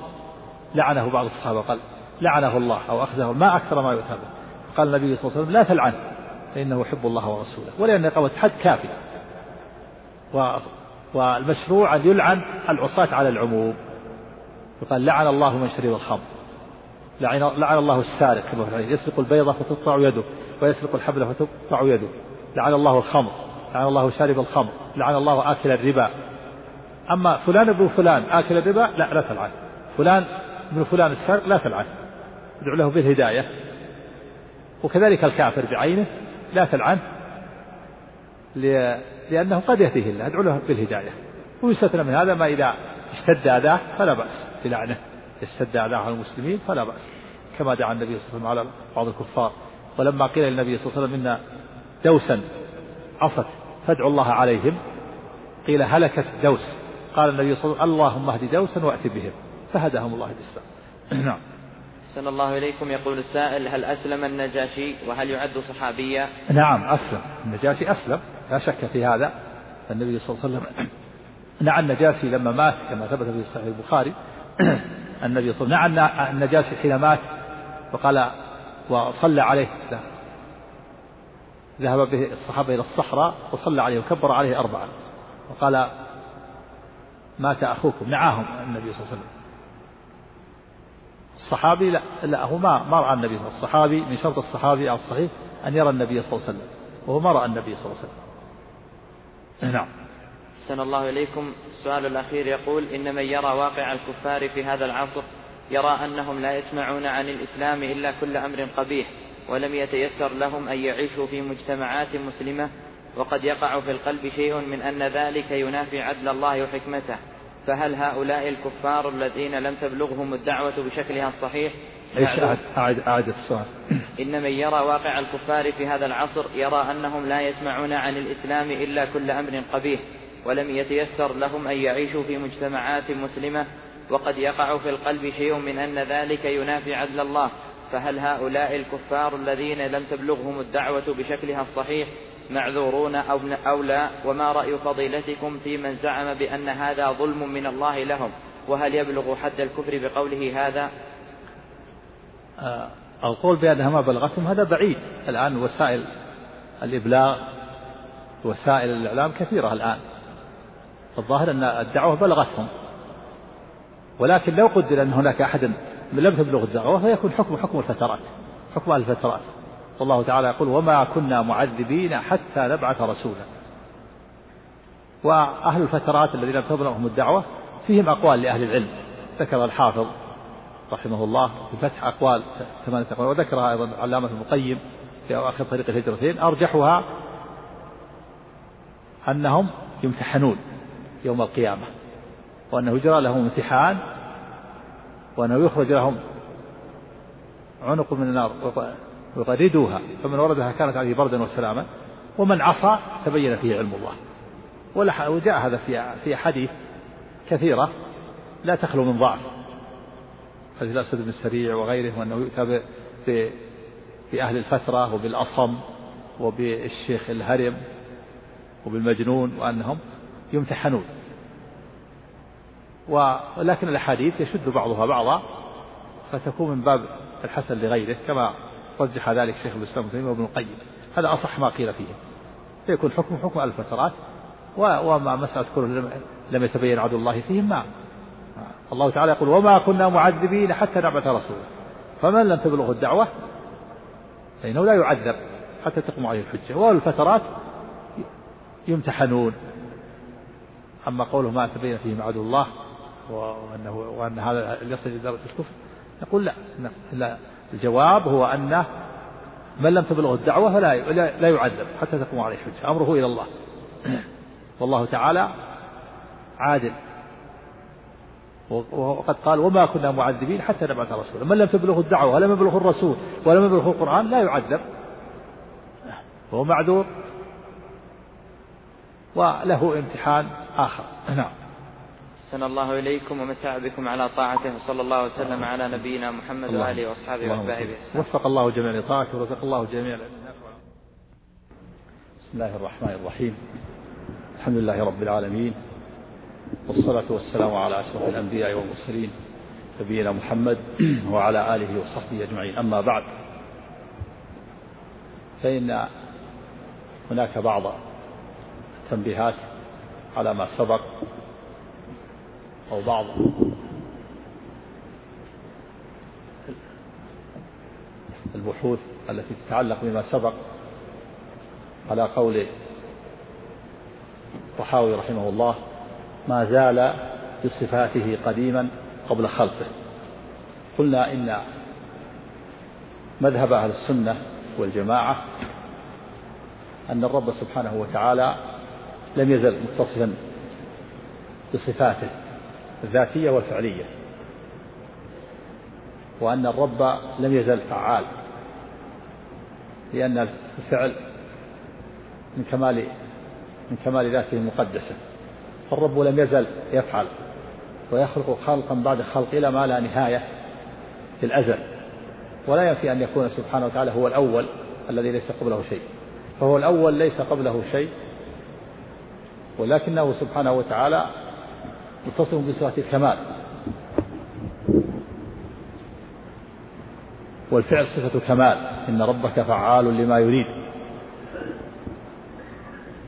لعنه بعض الصحابة قال لعنه الله أو أخذه ما أكثر ما يؤتى قال النبي صلى الله عليه وسلم لا تلعنه فإنه يحب الله ورسوله. ولأن إقامة حد كافية. والمشروع أن يلعن العصاة على العموم. يقال لعن الله من شرب الخمر. لعن, لعن الله السارق كما يسرق البيضة فتقطع يده ويسرق الحبل فتقطع يده. لعن الله الخمر لعن الله شارب الخمر لعن الله آكل الربا. أما فلان ابن فلان آكل الربا لا لا تلعن فلان ابن فلان السارق لا تلعن ادعو له بالهداية. وكذلك الكافر بعينه لا تلعنه لأنه قد يهديه الله. ادعو له بالهداية. ويستثنى من هذا ما إذا اشتد أذاه فلا بأس بلعنه. أذاه على المسلمين فلا بأس كما دعا النبي صلى الله عليه وسلم على بعض الكفار. ولما قيل للنبي صلى الله عليه وسلم إن دوسا عصت فادعوا الله عليهم قيل هلكت دوس. قال النبي صلى الله عليه وسلم اللهم اهد دوسا وأت بهم فهداهم الله الإسلام نعم. أحسن الله إليكم. يقول السائل هل أسلم النجاشي وهل يعد صحابيا؟ نعم أسلم. النجاشي أسلم لا شك في هذا. النبي صلى الله عليه وسلم نعى النجاشي لما مات كما ثبت في صحيح البخاري. النبي صلى الله عليه وسلم. نعى النجاشي حين مات وقال وصلى عليه. ذهب به الصحابة إلى الصحراء وصلى عليه وكبر عليه أربعة. وقال مات أخوكم نعاهم النبي صلى الله عليه وسلم. الصحابي لا لا هو ما ما رأى النبي صلى الله عليه وسلم. الصحابي من شرط الصحابي على الصحيح أن يرى النبي صلى الله عليه وسلم وهو ما رأى النبي صلى الله عليه وسلم. نعم. أحسن الله إليكم. السؤال الأخير يقول إن من يرى واقع الكفار في هذا العصر يرى أنهم لا يسمعون عن الإسلام إلا كل أمر قبيح ولم يتيسر لهم أن يعيشوا في مجتمعات مسلمة وقد يقع في القلب شيء من أن ذلك ينافي عدل الله وحكمته. فهل هؤلاء الكفار الذين لم تبلغهم الدعوة بشكلها الصحيح؟ إيش أعد أعد السؤال. إن من يرى واقع الكفار في هذا العصر يرى أنهم لا يسمعون عن الإسلام إلا كل أمر قبيح ولم يتيسر لهم أن يعيشوا في مجتمعات مسلمة وقد يقع في القلب شيء من أن ذلك ينافي عدل الله. فهل هؤلاء الكفار الذين لم تبلغهم الدعوة بشكلها الصحيح معذورون أو, لا؟ وما رأي فضيلتكم في من زعم بأن هذا ظلم من الله لهم؟ وهل يبلغ حد الكفر بقوله هذا؟ آه، القول بأنها ما بلغتهم هذا بعيد. الآن وسائل الإبلاغ وسائل الإعلام كثيرة الآن. الظاهر أن الدعوة بلغتهم. ولكن لو قدر أن هناك أحد لم تبلغ الدعوة فيكون حكم حكم الفترات حكم الفترات. والله تعالى يقول وما كنا معذبين حتى نبعث رسولا. وأهل الفترات الذين لم تبلغهم الدعوة فيهم أقوال لأهل العلم. ذكر الحافظ رحمه الله في فتح أقوال ثمانية أقوال وذكرها أيضا علامة ابن القيم في أواخر طريق الهجرتين. أرجحها أنهم يمتحنون. يوم القيامة وأنه يجرى لهم امتحان وأنه يخرج لهم عنق من النار ويغردوها فمن وردها كانت عليه بردا وسلاما ومن عصى تبين فيه علم الله. وجاء هذا في في أحاديث كثيرة لا تخلو من ضعف حديث الأسد بن السريع وغيره وأنه يؤتى بأهل الفترة وبالأصم وبالشيخ الهرم وبالمجنون وأنهم يمتحنون. ولكن الأحاديث يشد بعضها بعضا فتكون من باب الحسن لغيره كما رجح ذلك شيخ الإسلام ابن وابن القيم. هذا أصح ما قيل فيه. فيكون حكم حكم الفترات وما مسألة كل لم يتبين عدو الله فيهم ما. الله تعالى يقول وما كنا معذبين حتى نبعث رسولا فمن لم تبلغه الدعوة فإنه لا يعذب حتى تقوم عليه الحجة. والفترات يمتحنون. أما قوله ما تبين فيهم عدو الله وأنه وأن هذا يصل إلى درجة الكفر؟ نقول لا. لا. الجواب هو أن من لم تبلغه الدعوة فلا لا يعذب حتى تقوم عليه الحجة. أمره إلى الله. والله تعالى عادل. وقد قال وما كنا معذبين حتى نبعث رسولا. من لم تبلغه الدعوة ولم يبلغه الرسول ولم يبلغه القرآن لا يعذب. وهو معذور. وله امتحان آخر. نعم. أحسن الله إليكم ومتع بكم على طاعته وصلى الله وسلم على نبينا محمد وآله وأصحابه وأحبابه وفق الله جميع لطاعته ورزق الله جميع بسم الله الرحمن الرحيم. الحمد لله رب العالمين والصلاة والسلام على أشرف الأنبياء والمرسلين نبينا محمد وعلى آله وصحبه أجمعين. أما بعد فإن هناك بعض التنبيهات على ما سبق. أو بعض. البحوث التي تتعلق بما سبق على قول الطحاوي رحمه الله ما زال بصفاته قديما قبل خلقه. قلنا إن مذهب أهل السنة والجماعة أن الرب سبحانه وتعالى لم يزل متصفا بصفاته. الذاتية والفعلية. وأن الرب لم يزل فعال. لأن الفعل من كمال من كمال ذاته المقدسة. فالرب لم يزل يفعل. ويخلق خلقا بعد خلق إلى ما لا نهاية في الأزل ولا ينفي أن يكون سبحانه وتعالى هو الأول الذي ليس قبله شيء. فهو الأول ليس قبله شيء. ولكنه سبحانه وتعالى متصف بصفة الكمال. والفعل صفة كمال إن ربك فعال لما يريد.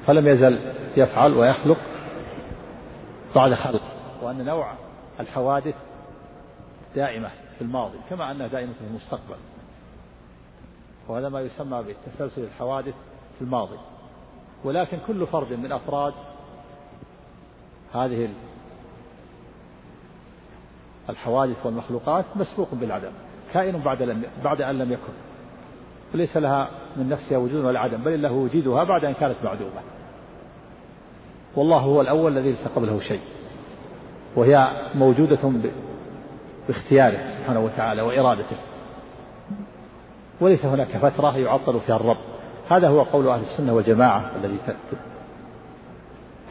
فلم يزل يفعل ويخلق بعد خلق وأن نوع الحوادث دائمة في الماضي كما أنها دائمة في المستقبل. وهذا ما يسمى بتسلسل الحوادث في الماضي. ولكن كل فرد من أفراد هذه الحوادث والمخلوقات مسبوق بالعدم كائن بعد لم بعد أن لم يكن. وليس لها من نفسها وجود ولا عدم بل له وجودها بعد أن كانت معدومة. والله هو الأول الذي ليس قبله شيء. وهي موجودة باختياره سبحانه وتعالى وإرادته. وليس هناك فترة يعطل فيها الرب. هذا هو قول أهل السنة والجماعة الذي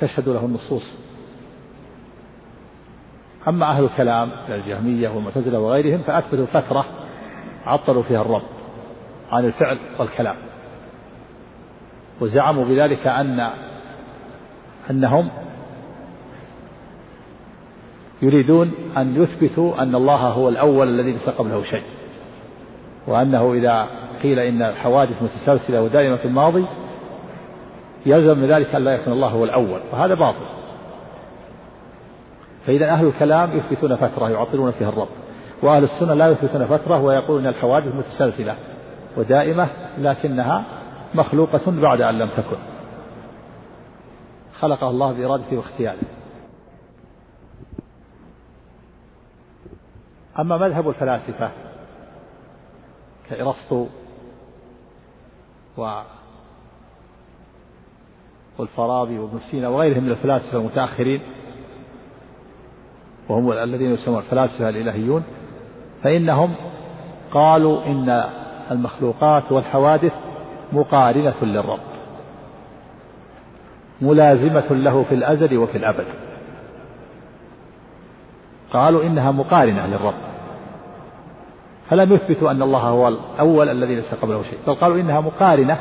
تشهد له النصوص. أما أهل الكلام الجهمية والمعتزلة وغيرهم فأثبتوا فترة عطلوا فيها الرب عن الفعل والكلام. وزعموا بذلك أن أنهم يريدون أن يثبتوا أن الله هو الأول الذي ليس قبله شيء. وأنه إذا قيل إن الحوادث متسلسلة ودائمة في الماضي يلزم من ذلك أن لا يكون الله هو الأول. وهذا باطل. فإذا أهل الكلام يثبتون فترة يعطلون فيها الرب. وأهل السنة لا يثبتون فترة ويقولون أن الحوادث متسلسلة ودائمة لكنها مخلوقة بعد أن لم تكن. خلقها الله بإرادته واختياره أما مذهب الفلاسفة كإرسطو و والفارابي وابن سينا وغيرهم من الفلاسفة المتأخرين وهم الذين يسمون الفلاسفة الإلهيون فإنهم قالوا إن المخلوقات والحوادث مقارنة للرب ملازمة له في الأزل وفي الأبد. قالوا إنها مقارنة للرب. فلم يثبتوا أن الله هو الأول الذي ليس قبله شيء بل قالوا إنها مقارنة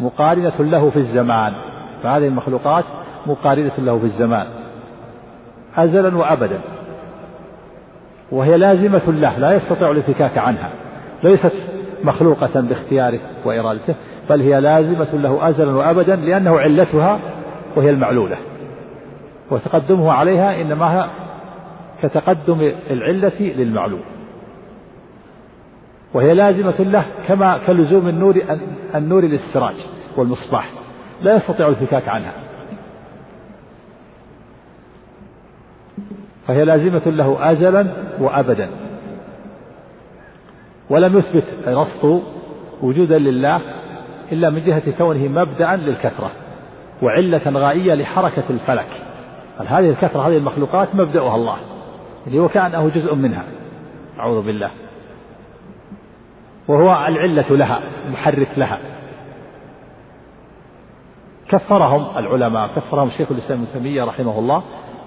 مقارنة له في الزمان. فهذه المخلوقات مقارنة له في الزمان. أزلا وأبدا. وهي لازمة له لا يستطيع الانفكاك عنها. ليست مخلوقة باختياره وإرادته بل هي لازمة له أزلا وأبدا لأنه علتها وهي المعلولة. وتقدمه عليها إنما كتقدم العلة للمعلوم. وهي لازمة له كما كلزوم النور النور للسراج والمصباح. لا يستطيع الانفكاك عنها. فهي لازمة له أزلا وأبدا. ولم يثبت أرسطو وجودا لله إلا من جهة كونه مبدأ للكثرة وعلة غائية لحركة الفلك. هذه الكثرة هذه المخلوقات مبدأها الله اللي هو كأنه جزء منها أعوذ بالله. وهو العلة لها محرك لها. كفرهم العلماء كفرهم شيخ الإسلام ابن تيمية رحمه الله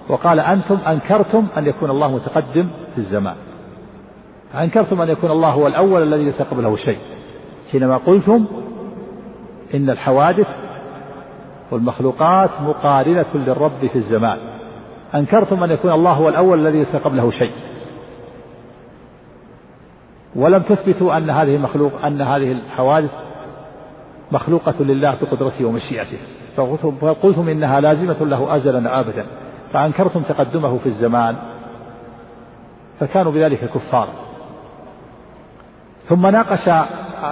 وقال أنتم أنكرتم أن يكون الله متقدم في الزمان. أنكرتم أن يكون الله هو الأول الذي ليس قبله شيء. حينما قلتم إن الحوادث والمخلوقات مقارنة للرب في الزمان. أنكرتم أن يكون الله هو الأول الذي ليس قبله شيء. ولم تثبتوا أن هذه مخلوق أن هذه الحوادث مخلوقة لله بقدرته ومشيئته. فقلتم إنها لازمة له أزلا أبدا فأنكرتم تقدمه في الزمان فكانوا بذلك كفارا ثم ناقش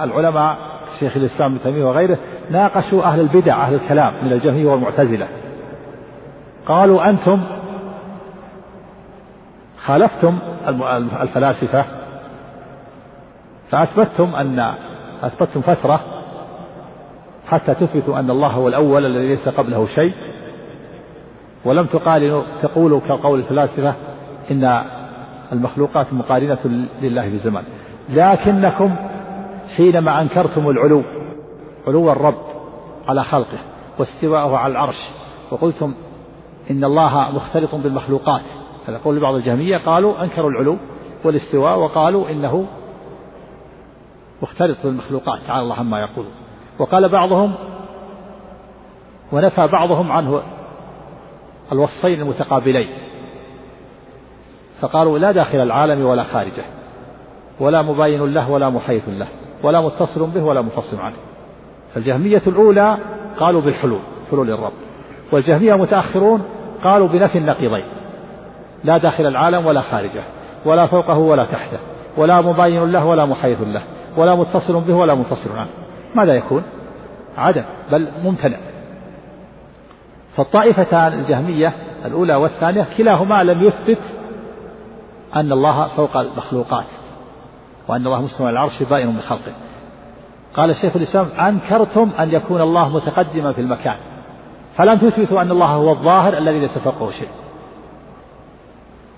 العلماء شيخ الإسلام ابن تيمية وغيره ناقشوا أهل البدع أهل الكلام من الجهمية والمعتزلة. قالوا أنتم خالفتم الفلاسفة فأثبتم أن أثبتم فترة حتى تثبتوا أن الله هو الأول الذي ليس قبله شيء. ولم تقارنوا تقولوا كقول الفلاسفة إن المخلوقات مقارنة لله بزمان لكنكم حينما أنكرتم العلو علو الرب على خلقه واستواءه على العرش وقلتم إن الله مختلط بالمخلوقات هذا قول بعض الجهمية قالوا أنكروا العلو والاستواء وقالوا إنه مختلط بالمخلوقات تعالى الله عما يقولون. وقال بعضهم ونفى بعضهم عنه الوصفين المتقابلين. فقالوا لا داخل العالم ولا خارجه. ولا مباين له ولا محيث له. ولا متصل به ولا منفصل عنه. فالجهمية الأولى قالوا بالحلول حلول الرب. والجهمية متأخرون قالوا بنفي النقيضين. لا داخل العالم ولا خارجه. ولا فوقه ولا تحته. ولا مباين له ولا محيث له. ولا متصل به ولا منفصل عنه. ماذا يكون؟ عدم بل ممتنع. فالطائفتان الجهمية الأولى والثانية كلاهما لم يثبت أن الله فوق المخلوقات وأن الله مستوى العرش بائن من خلقه. قال الشيخ الإسلام أنكرتم أن يكون الله متقدما في المكان فلم تثبتوا أن الله هو الظاهر الذي ليس فوقه شيء.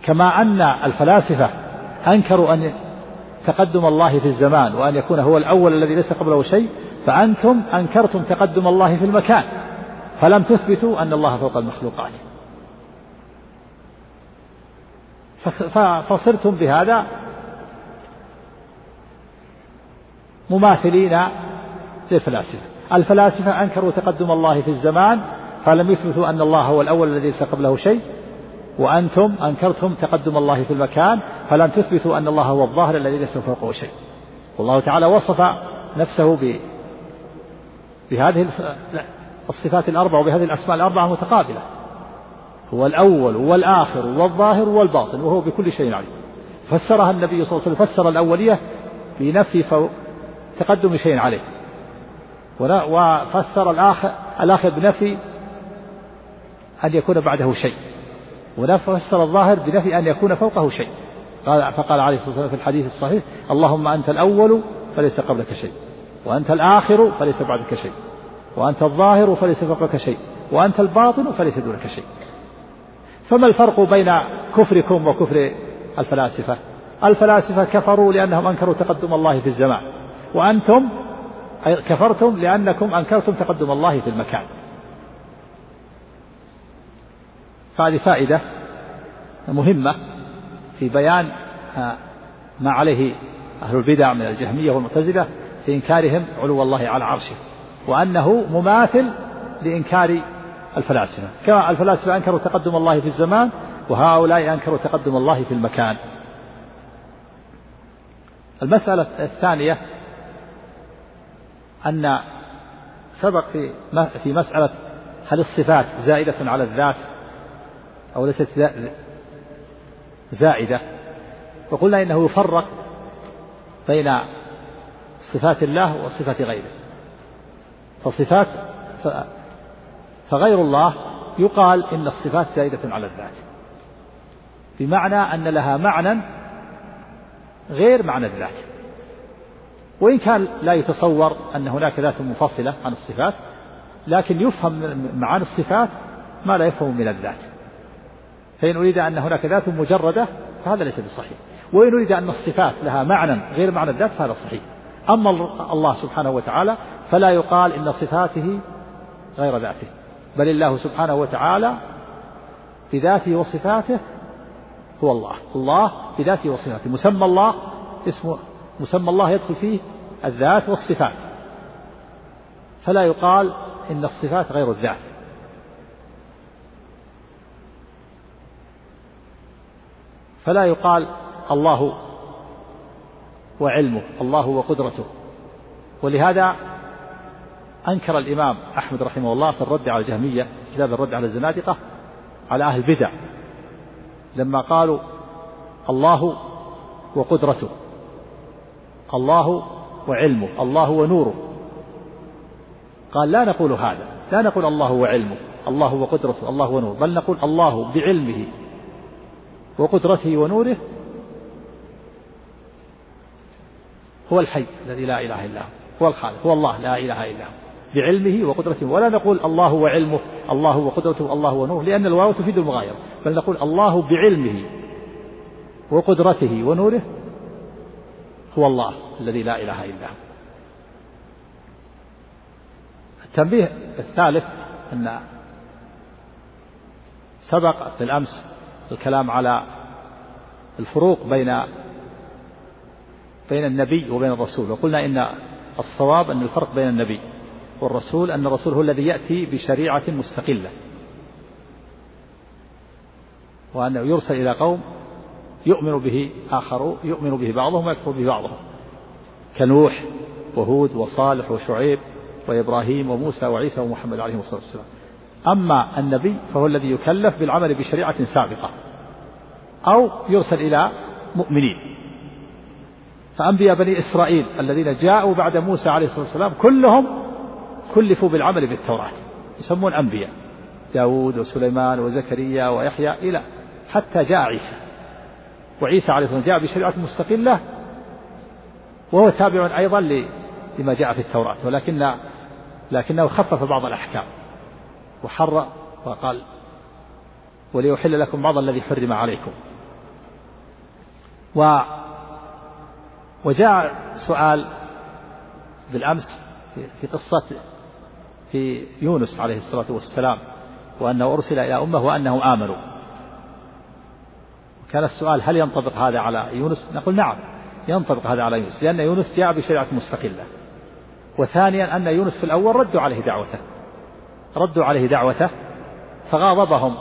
كما أن الفلاسفة أنكروا أن تقدم الله في الزمان وأن يكون هو الأول الذي ليس قبله شيء فأنتم أنكرتم تقدم الله في المكان. فلم تثبتوا أن الله فوق المخلوقات. فصرتم بهذا مماثلين للفلاسفة. الفلاسفة أنكروا تقدم الله في الزمان فلم يثبتوا أن الله هو الأول الذي ليس قبله شيء. وأنتم أنكرتم تقدم الله في المكان فلم تثبتوا أن الله هو الظاهر الذي ليس فوقه شيء. والله تعالى وصف نفسه ب بهذه الصفات الأربعة وبهذه الأسماء الأربعة متقابلة. هو الأول والآخر والظاهر والباطن وهو بكل شيء عليم. فسرها النبي صلى الله عليه وسلم فسر الأولية بنفي تقدم شيء عليه. وفسر الآخر الآخر بنفي أن يكون بعده شيء. وفسر الظاهر بنفي أن يكون فوقه شيء. قال فقال عليه الصلاة والسلام في الحديث الصحيح اللهم أنت الأول فليس قبلك شيء وأنت الآخر فليس بعدك شيء. وأنت الظاهر فليس فوقك شيء وأنت الباطن فليس دونك شيء. فما الفرق بين كفركم وكفر الفلاسفة؟ الفلاسفة كفروا لأنهم أنكروا تقدم الله في الزمان وأنتم كفرتم لأنكم أنكرتم تقدم الله في المكان. فهذه فائدة مهمة في بيان ما عليه أهل البدع من الجهمية والمعتزلة في إنكارهم علو الله على عرشه. وأنه مماثل لإنكار الفلاسفة. كما الفلاسفة أنكروا تقدم الله في الزمان وهؤلاء أنكروا تقدم الله في المكان. المسألة الثانية أن سبق في في مسألة هل الصفات زائدة على الذات أو ليست زائدة؟ وقلنا إنه يفرق بين صفات الله وصفات غيره. فصفات فغير الله يقال إن الصفات زائدة على الذات. بمعنى أن لها معنى غير معنى الذات. وإن كان لا يتصور أن هناك ذات منفصلة عن الصفات لكن يفهم من معاني الصفات ما لا يفهم من الذات. فإن أريد أن هناك ذات مجردة فهذا ليس بصحيح. وإن أريد أن الصفات لها معنى غير معنى الذات فهذا صحيح. أما الله سبحانه وتعالى فلا يقال إن صفاته غير ذاته بل الله سبحانه وتعالى بذاته وصفاته هو الله الله بذاته وصفاته مسمى الله اسمه مسمى الله يدخل فيه الذات والصفات فلا يقال إن الصفات غير الذات. فلا يقال الله وعلمه الله وقدرته ولهذا أنكر الإمام أحمد رحمه الله في الرد على الجهمية كتاب الرد على الزنادقة على أهل البدع لما قالوا الله وقدرته الله وعلمه الله ونوره. قال لا نقول هذا لا نقول الله وعلمه الله وقدرته الله ونوره بل نقول الله بعلمه وقدرته ونوره هو الحي الذي لا إله إلا هو هو الخالق هو الله لا إله إلا هو. بعلمه وقدرته. ولا نقول الله وعلمه الله وقدرته الله ونوره لأن الواو تفيد المغايرة. بل نقول الله بعلمه وقدرته ونوره هو الله الذي لا إله إلا هو. التنبيه الثالث أن سبق بالأمس الكلام على الفروق بين بين النبي وبين الرسول. وقلنا إن الصواب أن الفرق بين النبي. والرسول أن الرسول هو الذي يأتي بشريعة مستقلة. وأنه يرسل إلى قوم يؤمن به آخر يؤمن به بعضهم ويكفر به بعضهم. كنوح وهود وصالح وشعيب وإبراهيم وموسى وعيسى ومحمد عليه الصلاة والسلام. أما النبي فهو الذي يكلف بالعمل بشريعة سابقة. أو يرسل إلى مؤمنين. فأنبياء بني إسرائيل الذين جاءوا بعد موسى عليه الصلاة والسلام كلهم كلفوا بالعمل بالتوراة يسمون أنبياء داود وسليمان وزكريا ويحيى إلى حتى جاء عيسى. وعيسى عليه الصلاة جاء بشريعة مستقلة وهو تابع أيضا لما جاء في التوراة ولكن لكنه خفف بعض الأحكام وحر وقال وليحل لكم بعض الذي حرم عليكم. و وجاء سؤال بالأمس في قصة في يونس عليه الصلاة والسلام وأنه أرسل إلى أمه وأنهم آمنوا. كان السؤال هل ينطبق هذا على يونس؟ نقول نعم ينطبق هذا على يونس لأن يونس جاء بشريعة مستقلة. وثانيا أن يونس في الأول ردوا عليه دعوته. ردوا عليه دعوته فغاضبهم.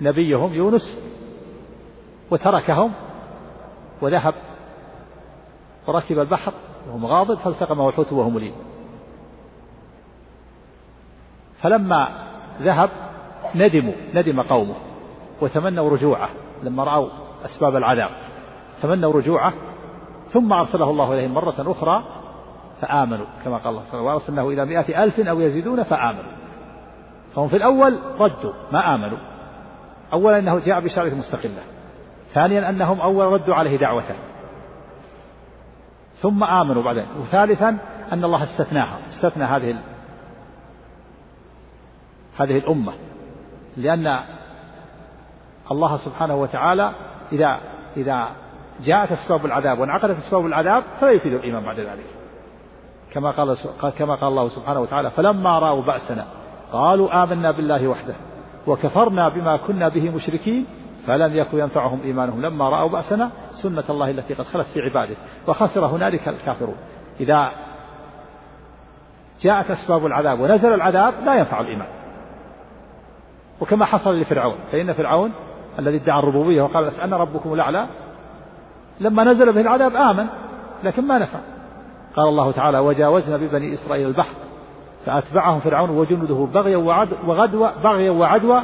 نبيهم يونس وتركهم وذهب وركب البحر وهو مغاضب فالتقمه الحوت وهو مليم. فلما ذهب ندموا ندم قومه وتمنوا رجوعه لما رأوا أسباب العذاب. تمنوا رجوعه ثم أرسله الله إليهم مرة أخرى فآمنوا كما قال الله سبحانه وأرسلناه إلى مئة ألف أو يزيدون فآمنوا. فهم في الأول ردوا ما آمنوا. أولا أنه جاء بشريعة مستقلة. ثانيا أنهم أول ردوا عليه دعوته. ثم آمنوا بعدين. وثالثا أن الله استثناها. استثنى هذه هذه الأمة. لأن الله سبحانه وتعالى إذا إذا جاءت أسباب العذاب وانعقدت أسباب العذاب فلا يفيد الإيمان بعد ذلك. كما قال كما قال الله سبحانه وتعالى فلما رأوا بأسنا قالوا آمنا بالله وحده وكفرنا بما كنا به مشركين فلم يكن ينفعهم إيمانهم. لما رأوا بأسنا سنة الله التي قد خلت في عباده وخسر هنالك الكافرون. إذا جاءت أسباب العذاب ونزل العذاب لا ينفع الإيمان. وكما حصل لفرعون فإن فرعون الذي ادعى الربوبية وقال أنا ربكم الأعلى لما نزل به العذاب آمن لكن ما نفع. قال الله تعالى وجاوزنا ببني إسرائيل البحر فأتبعهم فرعون وجنوده بغيا وغدوة بغيا وعدوى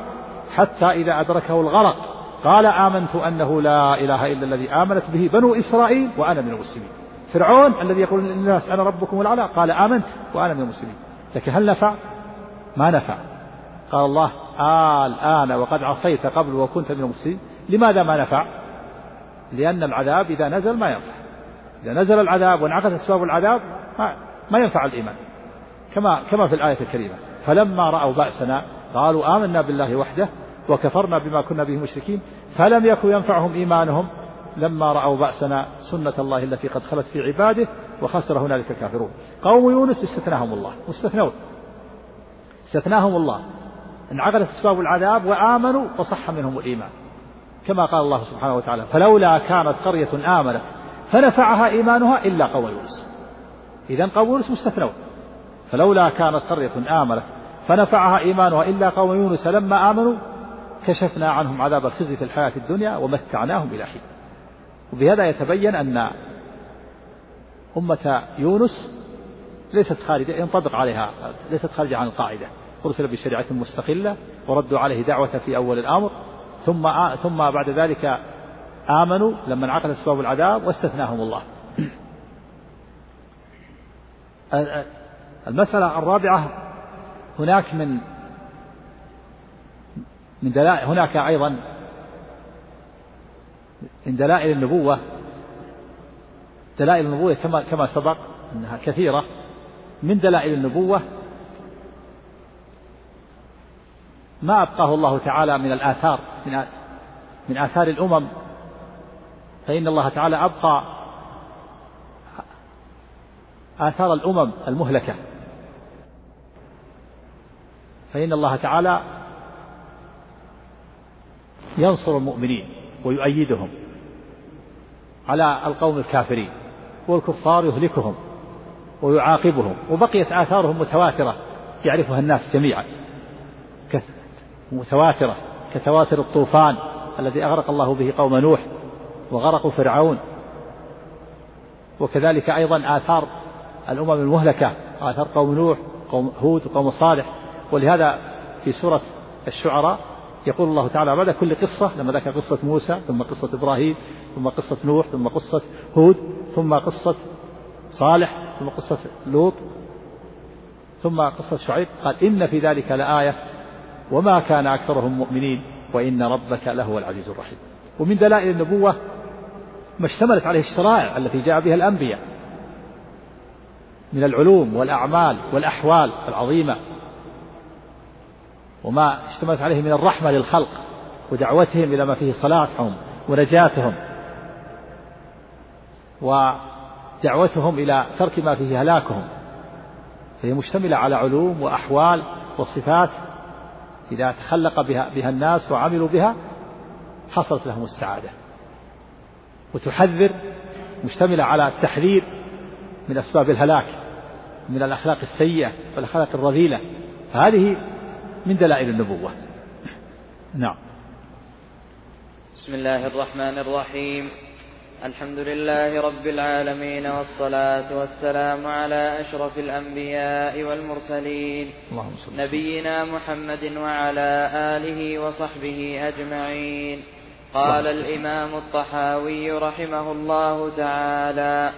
حتى إذا أدركه الغرق. قال آمنت أنه لا إله إلا الذي آمنت به بنو إسرائيل وأنا من المسلمين. فرعون الذي يقول للناس أنا ربكم الأعلى قال آمنت وأنا من المسلمين. لكن هل نفع؟ ما نفع. قال الله آه الآن وقد عصيت قبل وكنت من المسلمين. لماذا ما نفع؟ لأن العذاب إذا نزل ما ينفع. إذا نزل العذاب وانعقدت أسباب العذاب ما, ما ينفع الإيمان. كما كما في الآية الكريمة. فلما رأوا بأسنا قالوا آمنا بالله وحده وكفرنا بما كنا به مشركين فلم يكن ينفعهم إيمانهم لما رأوا بأسنا سنة الله التي قد خلت في عباده وخسر هنالك الكافرون. قوم يونس استثناهم الله مستثنون. استثناهم الله. انعقدت أسباب العذاب وآمنوا وصح منهم الإيمان. كما قال الله سبحانه وتعالى فلولا كانت قرية آمنت فنفعها إيمانها إلا قوم يونس. إذا قوم يونس مستثنون. فلولا كانت قرية آمنت فنفعها إيمانها إلا قوم يونس لما آمنوا كشفنا عنهم عذاب الخزي في الحياة الدنيا ومتعناهم إلى حين. وبهذا يتبين أن أمة يونس ليست خارجة ينطبق عليها ليست خارجة عن القاعدة. أرسل بشريعة مستقلة وردوا عليه دعوة في أول الأمر ثم ثم بعد ذلك آمنوا لما انعقد أسباب العذاب واستثناهم الله. المسألة الرابعة هناك من من دلائل هناك أيضا من دلائل النبوة دلائل النبوة كما كما سبق أنها كثيرة. من دلائل النبوة؟ ما أبقاه الله تعالى من الآثار من من آثار الأمم. فإن الله تعالى أبقى آثار الأمم المهلكة. فإن الله تعالى ينصر المؤمنين ويؤيدهم على القوم الكافرين والكفار يهلكهم ويعاقبهم وبقيت آثارهم متواترة يعرفها الناس جميعا. متواترة كتواتر الطوفان الذي أغرق الله به قوم نوح وغرقوا فرعون. وكذلك أيضا آثار الأمم المهلكة آثار قوم نوح قوم هود وقوم صالح. ولهذا في سورة الشعراء يقول الله تعالى بعد كل قصة؟ لما ذكر قصة موسى ثم قصة إبراهيم ثم قصة نوح ثم قصة هود ثم قصة صالح ثم قصة لوط ثم قصة شعيب. قال إن في ذلك لآية وما كان أكثرهم مؤمنين وإن ربك لهو العزيز الرحيم. ومن دلائل النبوة ما اشتملت عليه الشرائع التي جاء بها الأنبياء من العلوم والأعمال والأحوال العظيمة. وما اشتملت عليه من الرحمة للخلق ودعوتهم إلى ما فيه صلاحهم ونجاتهم. ودعوتهم إلى ترك ما فيه هلاكهم. فهي مشتملة على علوم وأحوال وصفات إذا تخلق بها, بها الناس وعملوا بها حصلت لهم السعادة. وتحذر مشتملة على التحذير من أسباب الهلاك من الأخلاق السيئة والأخلاق الرذيلة. فهذه من دلائل النبوة. نعم. بسم الله الرحمن الرحيم. الحمد لله رب العالمين والصلاة والسلام على أشرف الأنبياء والمرسلين. نبينا محمد وعلى آله وصحبه أجمعين. قال الإمام الطحاوي رحمه الله تعالى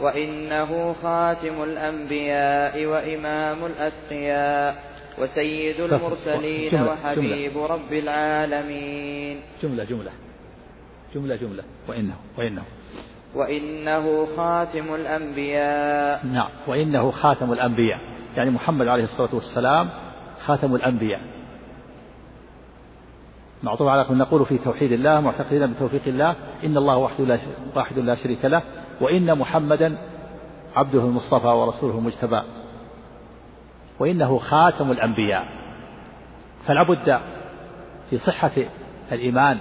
وإنه خاتم الأنبياء وإمام الأتقياء. وسيد المرسلين جملة وحبيب جملة رب العالمين. جملة جملة. جملة جملة. وإنه وإنه. وإنه خاتم الأنبياء. نعم. وإنه خاتم الأنبياء. يعني محمد عليه الصلاة والسلام خاتم الأنبياء. معطوف على نقول في توحيد الله معتقدين بتوفيق الله إن الله وحده لا واحد لا شريك له وإن محمدا عبده المصطفى ورسوله المجتبى. وإنه خاتم الأنبياء. فلا بد في صحة الإيمان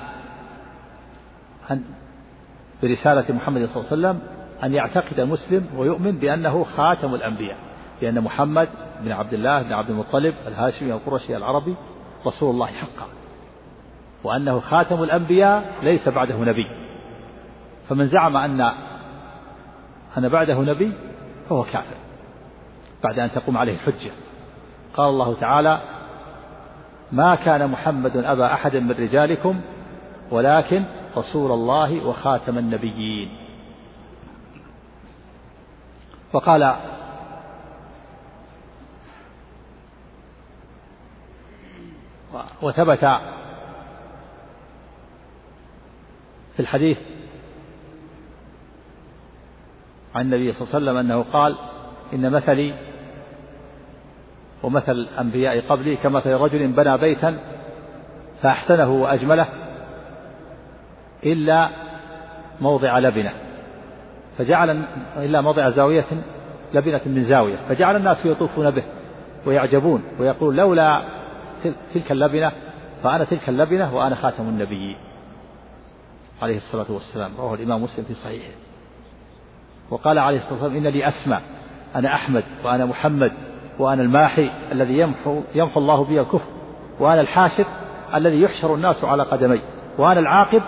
أن برسالة محمد صلى الله عليه وسلم أن يعتقد المسلم ويؤمن بأنه خاتم الأنبياء. لأن محمد بن عبد الله بن عبد المطلب الهاشمي القرشي العربي رسول الله حقا. وأنه خاتم الأنبياء ليس بعده نبي. فمن زعم أن أن بعده نبي فهو كافر. بعد أن تقوم عليه الحجة. قال الله تعالى ما كان محمد أبا أحد من رجالكم ولكن رسول الله وخاتم النبيين. وقال وثبت في الحديث عن النبي صلى الله عليه وسلم أنه قال إن مثلي ومثل الأنبياء قبلي كمثل رجل بنى بيتا فأحسنه وأجمله إلا موضع لبنة فجعل إلا موضع زاوية لبنة من زاوية فجعل الناس يطوفون به ويعجبون ويقول لولا تلك اللبنة فأنا تلك اللبنة وأنا خاتم النبيين. عليه الصلاة والسلام. رواه الإمام مسلم في صحيحه. وقال عليه الصلاة والسلام إن لي أسمى أنا أحمد وأنا محمد وأنا الماحي الذي يمحو, يمحو الله بي الكفر وأنا الحاشر الذي يحشر الناس على قدمي وأنا العاقب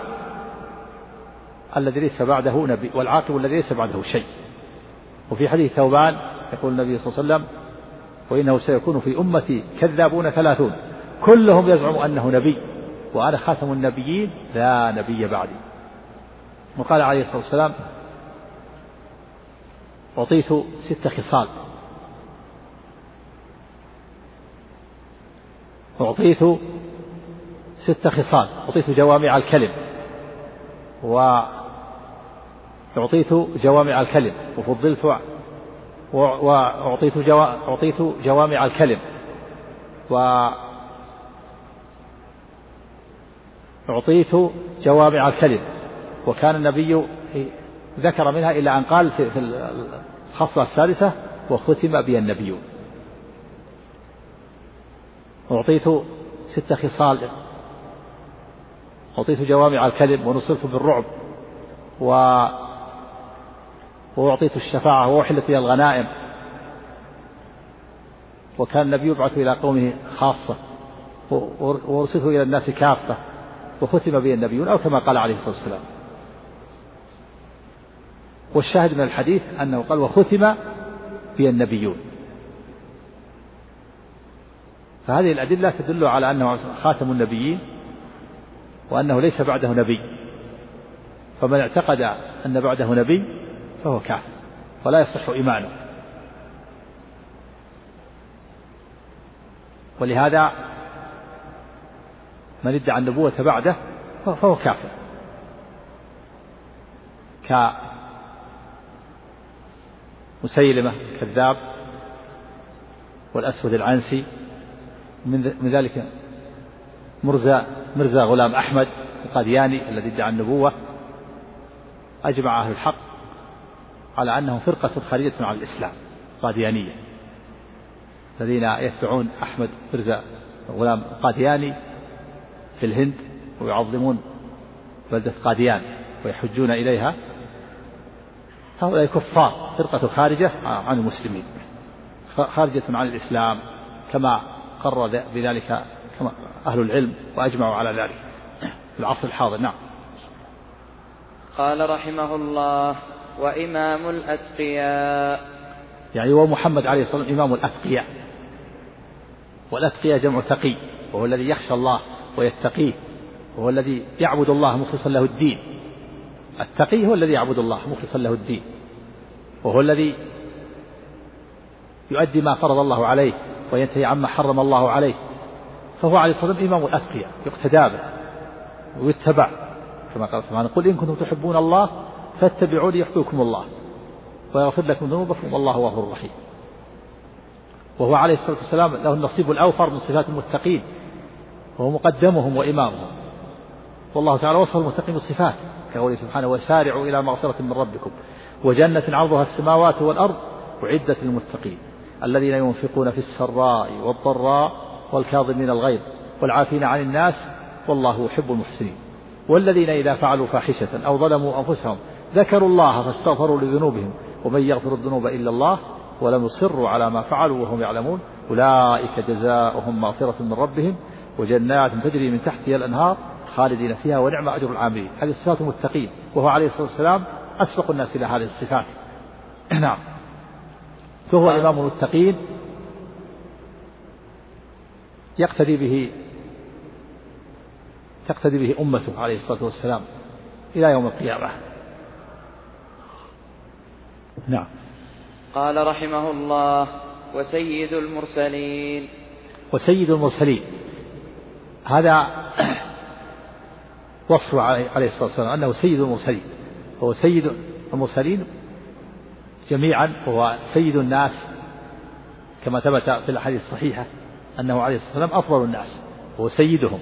الذي ليس بعده نبي والعاقب الذي ليس بعده شيء. وفي حديث ثوبان يقول النبي صلى الله عليه وسلم وإنه سيكون في أمتي كذابون ثلاثون كلهم يزعم أنه نبي وأنا خاتم النبيين لا نبي بعدي. وقال عليه الصلاة والسلام أعطيت ست خصال. أعطيت ست خصال أعطيت جوامع الكلم وأعطيت جوامع الكلم وفضلت وأعطيت جوا أعطيت جوامع الكلم و أعطيت جوامع الكلم وكان النبي ذكر منها إلى أن قال في الخصلة السادسة وختم بي النبيون. أعطيت ست خصال. أعطيت جوامع الكلم ونصرت بالرعب و وأعطيت الشفاعة وأحلت لي الغنائم. وكان النبي يبعث إلى قومه خاصة. وأرسلت إلى الناس كافة. وختم به النبيون أو كما قال عليه الصلاة والسلام. والشاهد من الحديث أنه قال وختم به النبيون. فهذه الأدلة تدل على أنه خاتم النبيين وأنه ليس بعده نبي. فمن اعتقد أن بعده نبي فهو كافر ولا يصح إيمانه. ولهذا من ادعى النبوة بعده فهو كافر. كمسيلمة الكذاب والأسود العنسي من ذلك مرزا مرزا غلام أحمد القادياني الذي ادعى النبوة أجمع أهل الحق على أنهم فرقة خارجة عن الإسلام قاديانية الذين يتبعون أحمد مرزا غلام قادياني في الهند ويعظمون بلدة قاديان ويحجون إليها. هؤلاء كفار فرقة خارجة عن المسلمين خارجة عن الإسلام كما قرر بذلك كما أهل العلم وأجمعوا على ذلك. في العصر الحاضر نعم. قال رحمه الله وإمام الأتقياء. يعني هو محمد عليه الصلاة والسلام إمام الأتقياء. والأتقياء جمع تقي وهو الذي يخشى الله ويتقيه وهو الذي يعبد الله مخلصا له الدين. التقي هو الذي يعبد الله مخلصا له الدين وهو الذي يؤدي ما فرض الله عليه. وينتهي عما حرم الله عليه. فهو عليه الصلاة والسلام إمام الأتقياء يقتدى به ويتبع. كما قال سبحانه قل إن كنتم تحبون الله فاتبعوني يحببكم الله ويغفر لكم ذنوبكم والله غفور رحيم وهو عليه الصلاة والسلام له النصيب الأوفر من صفات المتقين وهو مقدمهم وإمامهم. والله تعالى وصف المتقين بالصفات كقوله سبحانه وسارعوا إلى مغفرة من ربكم وجنة عرضها السماوات والأرض أعدت للمتقين. الذين ينفقون في السراء والضراء والكاظمين الغيظ والعافين عن الناس والله يحب المحسنين. والذين إذا فعلوا فاحشة أو ظلموا أنفسهم ذكروا الله فاستغفروا لذنوبهم ومن يغفر الذنوب إلا الله ولم يصروا على ما فعلوا وهم يعلمون. أولئك جزاؤهم مغفرة من ربهم وجنات تجري من تحتها الأنهار خالدين فيها ونعم أجر العاملين. هذه صفات المتقين وهو عليه الصلاة والسلام أسبق الناس إلى هذه الصفات. نعم. فهو إمام المتقين يقتدي به تقتدي به أمته عليه الصلاة والسلام إلى يوم القيامة. نعم. قال رحمه الله وسيد المرسلين. وسيد المرسلين. هذا وصف عليه الصلاة والسلام أنه سيد المرسلين. هو سيد المرسلين جميعا وهو سيد الناس كما ثبت في الأحاديث الصحيحة أنه عليه الصلاة والسلام أفضل الناس وهو سيدهم.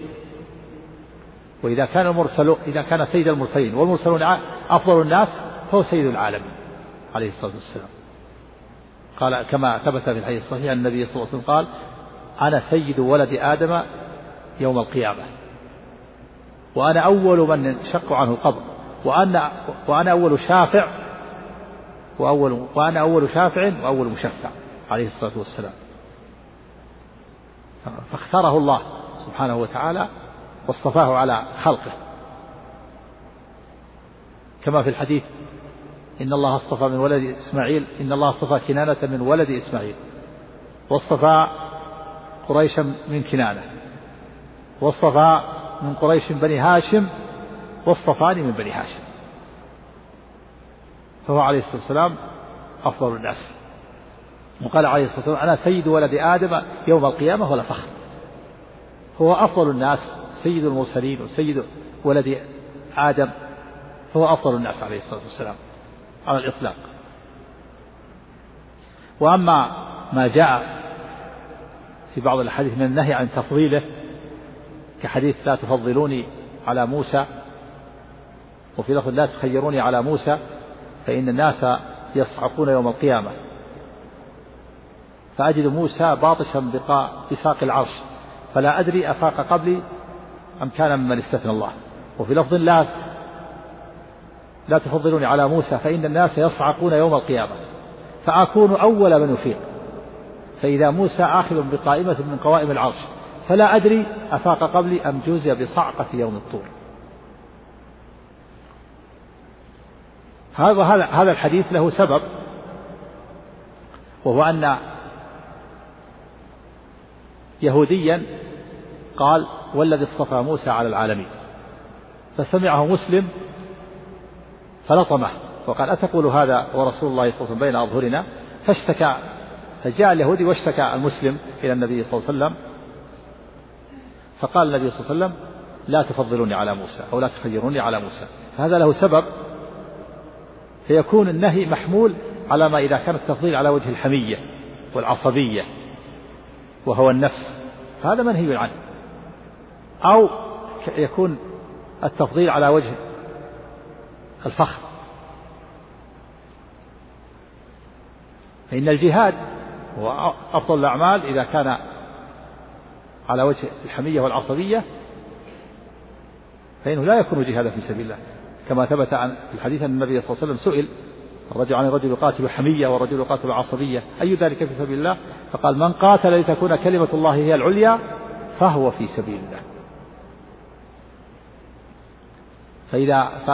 وإذا كان المرسل إذا كان سيد المرسلين والمرسلون أفضل الناس فهو سيد العالمين عليه الصلاة والسلام. قال كما ثبت في الحديث الصحيح النبي صلى الله عليه وسلم قال أنا سيد ولد آدم يوم القيامة. وأنا أول من انشق عنه القبر. وأنا وأنا أول شافع وأول وأنا أول شافع وأول مشفع عليه الصلاة والسلام. فاختاره الله سبحانه وتعالى واصطفاه على خلقه. كما في الحديث إن الله اصطفى من ولد إسماعيل إن الله اصطفى كنانة من ولد إسماعيل. واصطفى قريشا من كنانة. واصطفى من قريش بني هاشم واصطفاني من بني هاشم. فهو عليه الصلاة والسلام أفضل الناس. وقال عليه الصلاة والسلام أنا سيد ولد آدم يوم القيامة ولا فخر. هو أفضل الناس سيد المرسلين وسيد ولد آدم فهو أفضل الناس عليه الصلاة والسلام على الإطلاق. وأما ما جاء في بعض الأحاديث من النهي عن تفضيله كحديث لا تفضلوني على موسى وفي لفظ لا تخيروني على موسى فإن الناس يصعقون يوم القيامة. فأجد موسى باطشا بساق العرش فلا أدري أفاق قبلي أم كان ممن استثنى الله. وفي لفظ لا لا تفضلوني على موسى فإن الناس يصعقون يوم القيامة. فأكون أول من يفيق فإذا موسى آخذ بقائمة من قوائم العرش فلا أدري أفاق قبلي أم جوزي بصعقة يوم الطور. هذا هذا الحديث له سبب وهو أن يهوديا قال والذي اصطفى موسى على العالمين فسمعه مسلم فلطمه وقال أتقول هذا ورسول الله صلى الله عليه وسلم بين أظهرنا؟ فاشتكى فجاء اليهودي واشتكى المسلم إلى النبي صلى الله عليه وسلم فقال النبي صلى الله عليه وسلم لا تفضلوني على موسى أو لا تخيروني على موسى فهذا له سبب فيكون النهي محمول على ما إذا كان التفضيل على وجه الحمية والعصبية وهو النفس. هذا منهي عنه. أو يكون التفضيل على وجه الفخر. فإن الجهاد هو أفضل الأعمال إذا كان على وجه الحمية والعصبية فإنه لا يكون جهادا في سبيل الله. كما ثبت عن الحديث أن النبي صلى الله عليه وسلم سئل الرجل عن الرجل يقاتل حمية والرجل يقاتل عصبية أي ذلك في سبيل الله؟ فقال من قاتل لتكون كلمة الله هي العليا فهو في سبيل الله. فإذا ف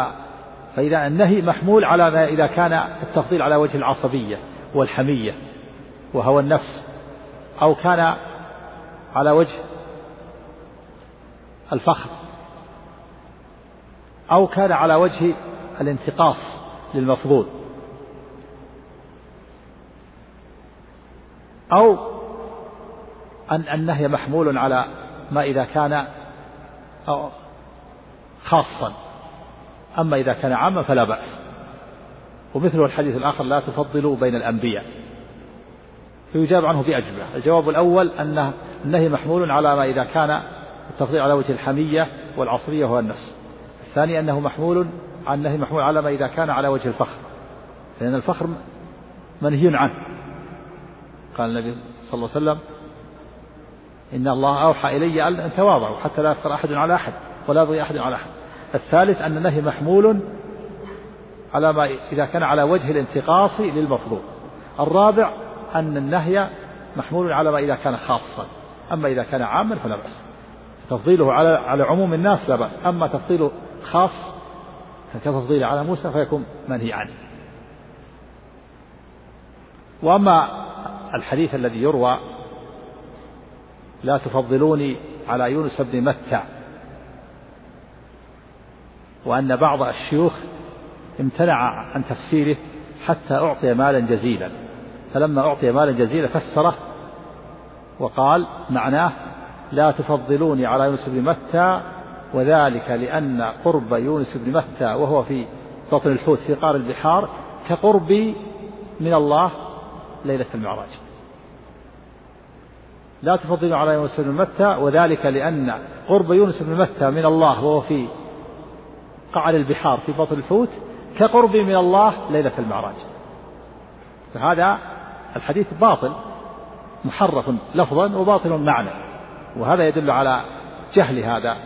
فإذا النهي محمول على ما إذا كان التفضيل على وجه العصبية والحمية وهوى النفس أو كان على وجه الفخر. أو كان على وجه الانتقاص للمفضول أو أن النهي محمول على ما إذا كان خاصا. أما إذا كان عاما فلا بأس. ومثله الحديث الآخر لا تفضلوا بين الأنبياء. فيجاب عنه بأجوبة الجواب الأول أن النهي محمول على ما إذا كان التفضيل على وجه الحمية والعصرية هو النفس. الثاني أنه محمول عن النهي محمول على ما إذا كان على وجه الفخر. لأن الفخر منهي عنه. قال النبي صلى الله عليه وسلم إن الله أوحى إلي أن تواضعوا حتى لا يفخر أحد على أحد ولا يبغي أحد على أحد. الثالث أن النهي محمول على ما إذا كان على وجه الانتقاص للمفروض. الرابع أن النهي محمول على ما إذا كان خاصا. أما إذا كان عاما فلا بأس. تفضيله على على عموم الناس لا بأس. أما تفضيله خاص كتفضيله على موسى؟ فيكون منهي عنه. وأما الحديث الذي يروى لا تفضلوني على يونس بن متى وأن بعض الشيوخ امتنع عن تفسيره حتى أعطي مالا جزيلا. فلما أعطي مالا جزيلا فسره وقال معناه لا تفضلوني على يونس بن متى وذلك لأن قرب يونس بن متى وهو في بطن الحوت في قار البحار كقربي من الله ليلة المعراج. لا تفضلوا على يونس بن متى وذلك لأن قرب يونس بن متى من الله وهو في قعر البحار في بطن الحوت كقربي من الله ليلة المعراج. فهذا الحديث باطل محرف لفظا وباطل معنى وهذا يدل على جهل هذا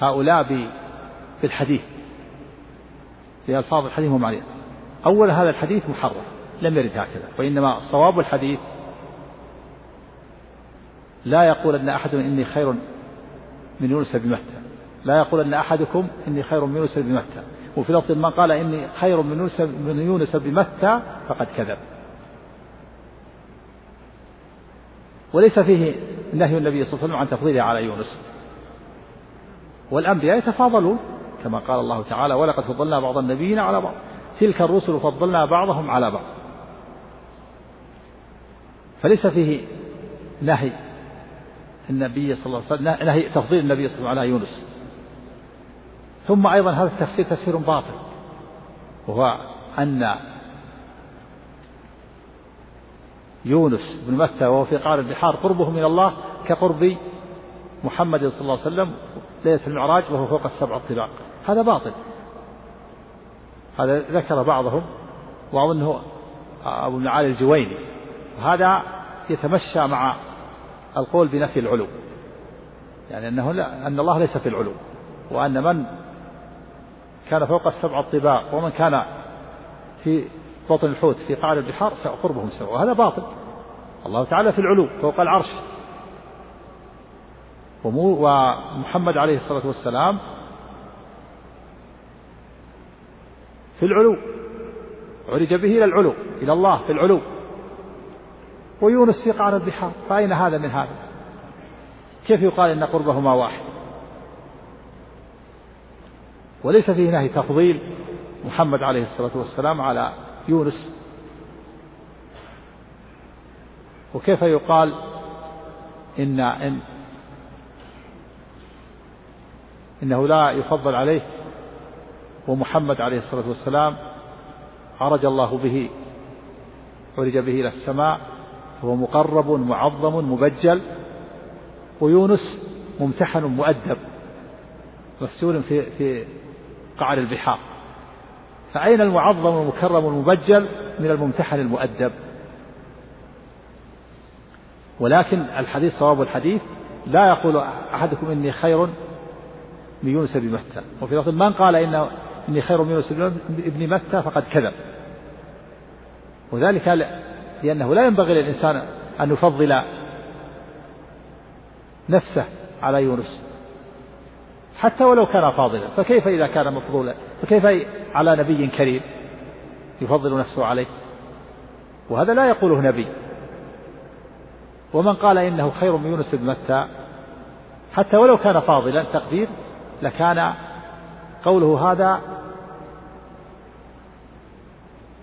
هؤلاء بالحديث. بألفاظ الحديث ومعنى أول هذا الحديث محرف لم يرد هكذا وإنما الصواب الحديث لا يقول أن أحد إني خير من يونس بن متى. لا يقول أن أحدكم إني خير من يونس بن متى. وفي لفظ من قال إني خير من يونس من يونس بن متى فقد كذب. وليس فيه نهي النبي صلى الله عليه وسلم عن تفضيله على يونس. والأنبياء يتفاضلون كما قال الله تعالى ولقد فضلنا بعض النبيين على بعض. تلك الرسل فضلنا بعضهم على بعض. فليس فيه نهي النبي صلى الله عليه وسلم نهي تفضيل النبي صلى الله عليه وسلم على يونس. ثم أيضا هذا التفسير تفسير باطل وهو أن يونس بن متى وهو في قعر البحار قربه من الله كقرب محمد صلى الله عليه وسلم ليلة المعراج وهو فوق السبع الطباق هذا باطل. هذا ذكر بعضهم وأظنه أبو المعالي الجويني. هذا يتمشى مع القول بنفي العلو. يعني أنه لا أن الله ليس في العلو. وأن من كان فوق السبع الطباق ومن كان في بطن الحوت في قعر البحار قربهم سواء وهذا باطل. الله تعالى في العلو فوق العرش. ومحمد عليه الصلاة والسلام في العلو. عرج به إلى العلو إلى الله في العلو. ويونس في قعر البحار فأين هذا من هذا؟ كيف يقال إن قربهما واحد؟ وليس فيه نهي تفضيل محمد عليه الصلاة والسلام على يونس. وكيف يقال إن, إن إنه لا يفضل عليه. ومحمد عليه الصلاة والسلام عرج الله به عرج به إلى السماء وهو مقرب معظم مبجل ويونس ممتحن مؤدب مسجون في في قعر البحار. فأين المعظم المكرم المبجل؟ من الممتحن المؤدب. ولكن الحديث صواب الحديث لا يقول أحدكم إني خير من يونس بن متى. وفي لفظ من قال إن إني خير من يونس بن متى فقد كذب. وذلك لأنه لا ينبغي للإنسان أن يفضل نفسه على يونس. حتى ولو كان فاضلا. فكيف إذا كان مفضولا؟ فكيف على نبي كريم يفضل نفسه عليه؟ وهذا لا يقوله نبي. ومن قال إنه خير من يونس بن متى حتى ولو كان فاضلا تقدير لكان قوله هذا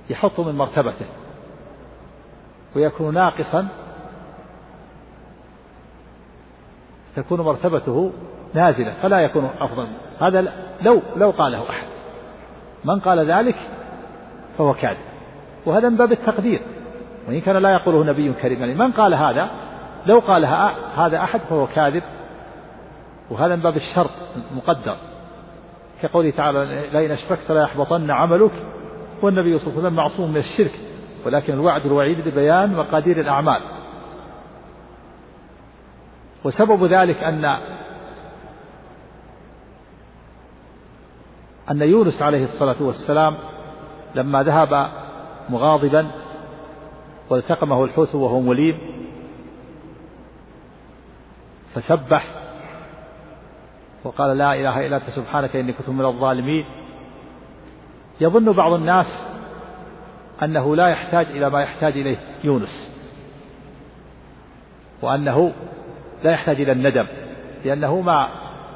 يحط من مرتبته ويكون ناقصا تكون مرتبته نازلة فلا يكون أفضل. هذا لو لو قاله أحد. من قال ذلك فهو كاذب. وهذا من باب التقدير. وإن كان لا يقوله نبي كريم يعني من قال هذا لو قالها هذا أحد فهو كاذب. وهذا من باب الشرط المقدر كقوله تعالى لئن أشركت لا يحبطن عملك والنبي صلى الله عليه وسلم معصوم من الشرك ولكن الوعد الوعيد لبيان مقادير الأعمال. وسبب ذلك أن أن يونس عليه الصلاة والسلام لما ذهب مغاضبا والتقمه الحوت وهو مليم فسبح وقال لا إله إلا أنت سبحانك إني كنت من الظالمين. يظن بعض الناس أنه لا يحتاج إلى ما يحتاج إليه يونس وأنه لا يحتاج إلى الندم لأنه ما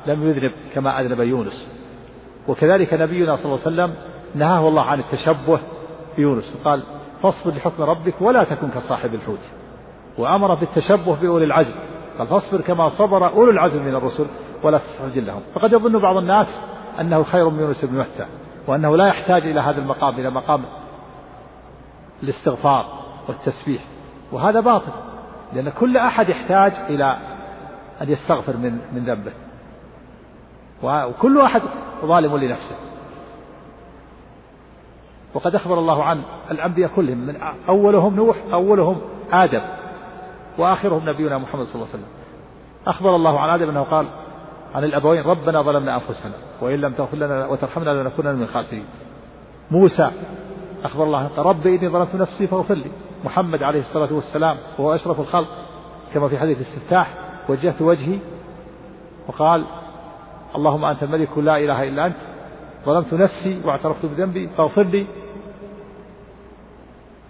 لم يذنب كما أذنب يونس. وكذلك نبينا صلى الله عليه وسلم نهاه الله عن التشبه بيونس وقال فاصبر لحكم ربك ولا تكن كصاحب الحوت. وأمر بالتشبه بأولي العزم قال فاصبر كما صبر أولو العزم من الرسل. ولا تستعجل لهم. فقد يظن بعض الناس أنه خير من يونس بن متى وأنه لا يحتاج إلى هذا المقام إلى مقام الاستغفار والتسبيح. وهذا باطل لأن كل أحد يحتاج إلى أن يستغفر من من ذنبه. وكل واحد ظالم لنفسه. وقد أخبر الله عن الأنبياء كلهم من أولهم نوح أولهم آدم وآخرهم نبينا محمد صلى الله عليه وسلم. أخبر الله عن آدم أنه قال عن الأبوين ربنا ظلمنا أنفسنا وإن لم تغفر لنا وترحمنا لنكونن من الخاسرين. موسى أخبر الله رب إني ظلمت نفسي فاغفر لي. محمد عليه الصلاة والسلام وهو أشرف الخلق كما في حديث الاستفتاح وجهت وجهي وقال اللهم أنت الملك لا إله إلا أنت ظلمت نفسي واعترفت بذنبي فاغفر لي.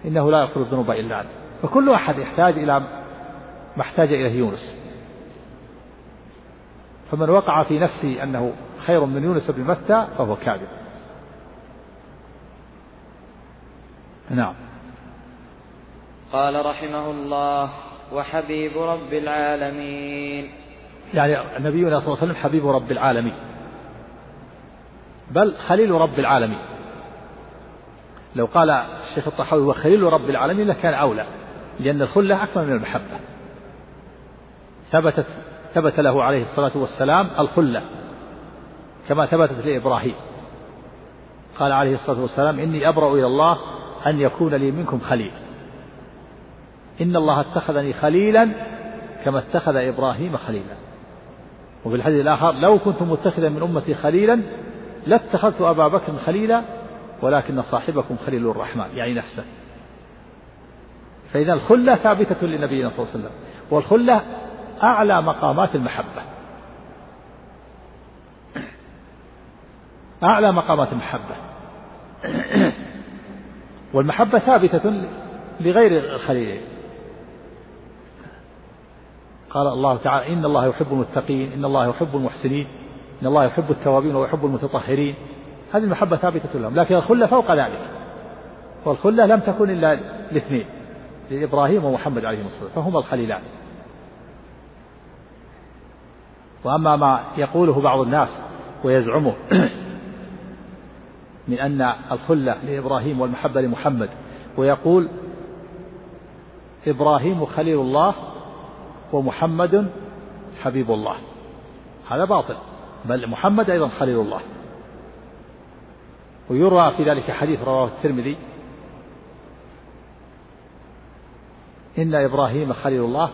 إنه لا يغفر الذنوب إلا أنت. فكل أحد يحتاج إلى ما احتاج إليه يونس. فمن وقع في نفسه أنه خير من يونس بن متى فهو كاذب. نعم. قال رحمه الله وحبيب رب العالمين. يعني نبينا صلى الله عليه وسلم حبيب رب العالمين. بل خليل رب العالمين. لو قال الشيخ الطحاوي هو خليل رب العالمين لكان أولى لأن الخلة أكمل من المحبة. ثبتت ثبت له عليه الصلاة والسلام الخلة كما ثبتت لإبراهيم. قال عليه الصلاة والسلام إني أبرأ إلى الله أن يكون لي منكم خليل. إن الله اتخذني خليلا كما اتخذ إبراهيم خليلا. وفي الحديث الآخر لو كنت متخذا من أمتي خليلا لاتخذت أبا بكر خليلا ولكن صاحبكم خليل الرحمن يعني نفسه. فإذا الخلة ثابتة لنبينا صلى الله عليه وسلم والخلة أعلى مقامات المحبة. أعلى مقامات المحبة. والمحبة ثابتة لغير الخليلين قال الله تعالى إن الله يحب المتقين إن الله يحب المحسنين إن الله يحب التوابين ويحب المتطهرين. هذه المحبة ثابتة لهم لكن الخلة فوق ذلك. والخلة لم تكن إلا لاثنين لإبراهيم ومحمد عليه الصلاة والسلام فهما الخليلان. وأما ما يقوله بعض الناس ويزعمه من أن الخلة لإبراهيم والمحبة لمحمد ويقول إبراهيم خليل الله ومحمد حبيب الله. هذا باطل بل محمد أيضا خليل الله. ويروى في ذلك حديث رواه الترمذي إن إبراهيم خليل الله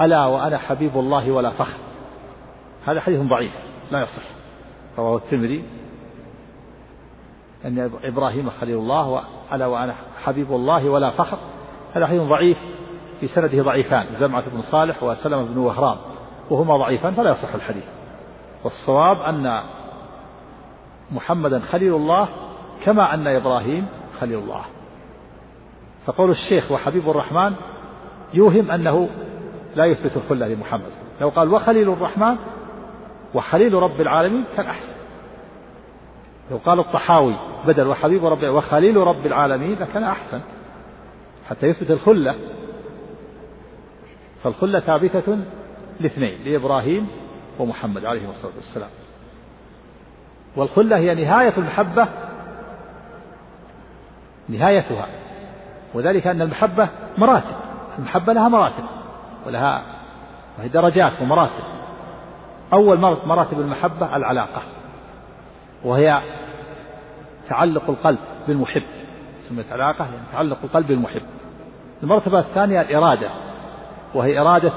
ألا وأنا حبيب الله ولا فخر. هذا حديث ضعيف لا يصح. رواه الترمذي أن إبراهيم خليل الله ألا وأنا حبيب الله ولا فخر. هذا حديث ضعيف في سنده ضعيفان زمعة بن صالح وسلمة بن وهران وهما ضعيفان فلا يصح الحديث. والصواب أن محمدا خليل الله كما أن إبراهيم خليل الله. فقول الشيخ وحبيب الرحمن يوهم أنه لا يثبت الخلة لمحمد. لو قال وخليل الرحمن وخليل رب العالمين كان أحسن. لو قال الطحاوي بدل وحبيب رب وخليل رب العالمين لكان أحسن. حتى يثبت الخلة. فالخلة ثابتة لاثنين لإبراهيم ومحمد عليه الصلاة والسلام. والخلة هي نهاية المحبة. نهايتها. وذلك أن المحبة مراتب. المحبة لها مراتب. ولها وهي درجات ومراتب. أول مراتب المحبة العلاقة. وهي تعلق القلب بالمحب. سميت علاقة يعني تعلق القلب بالمحب. المرتبة الثانية الإرادة. وهي إرادة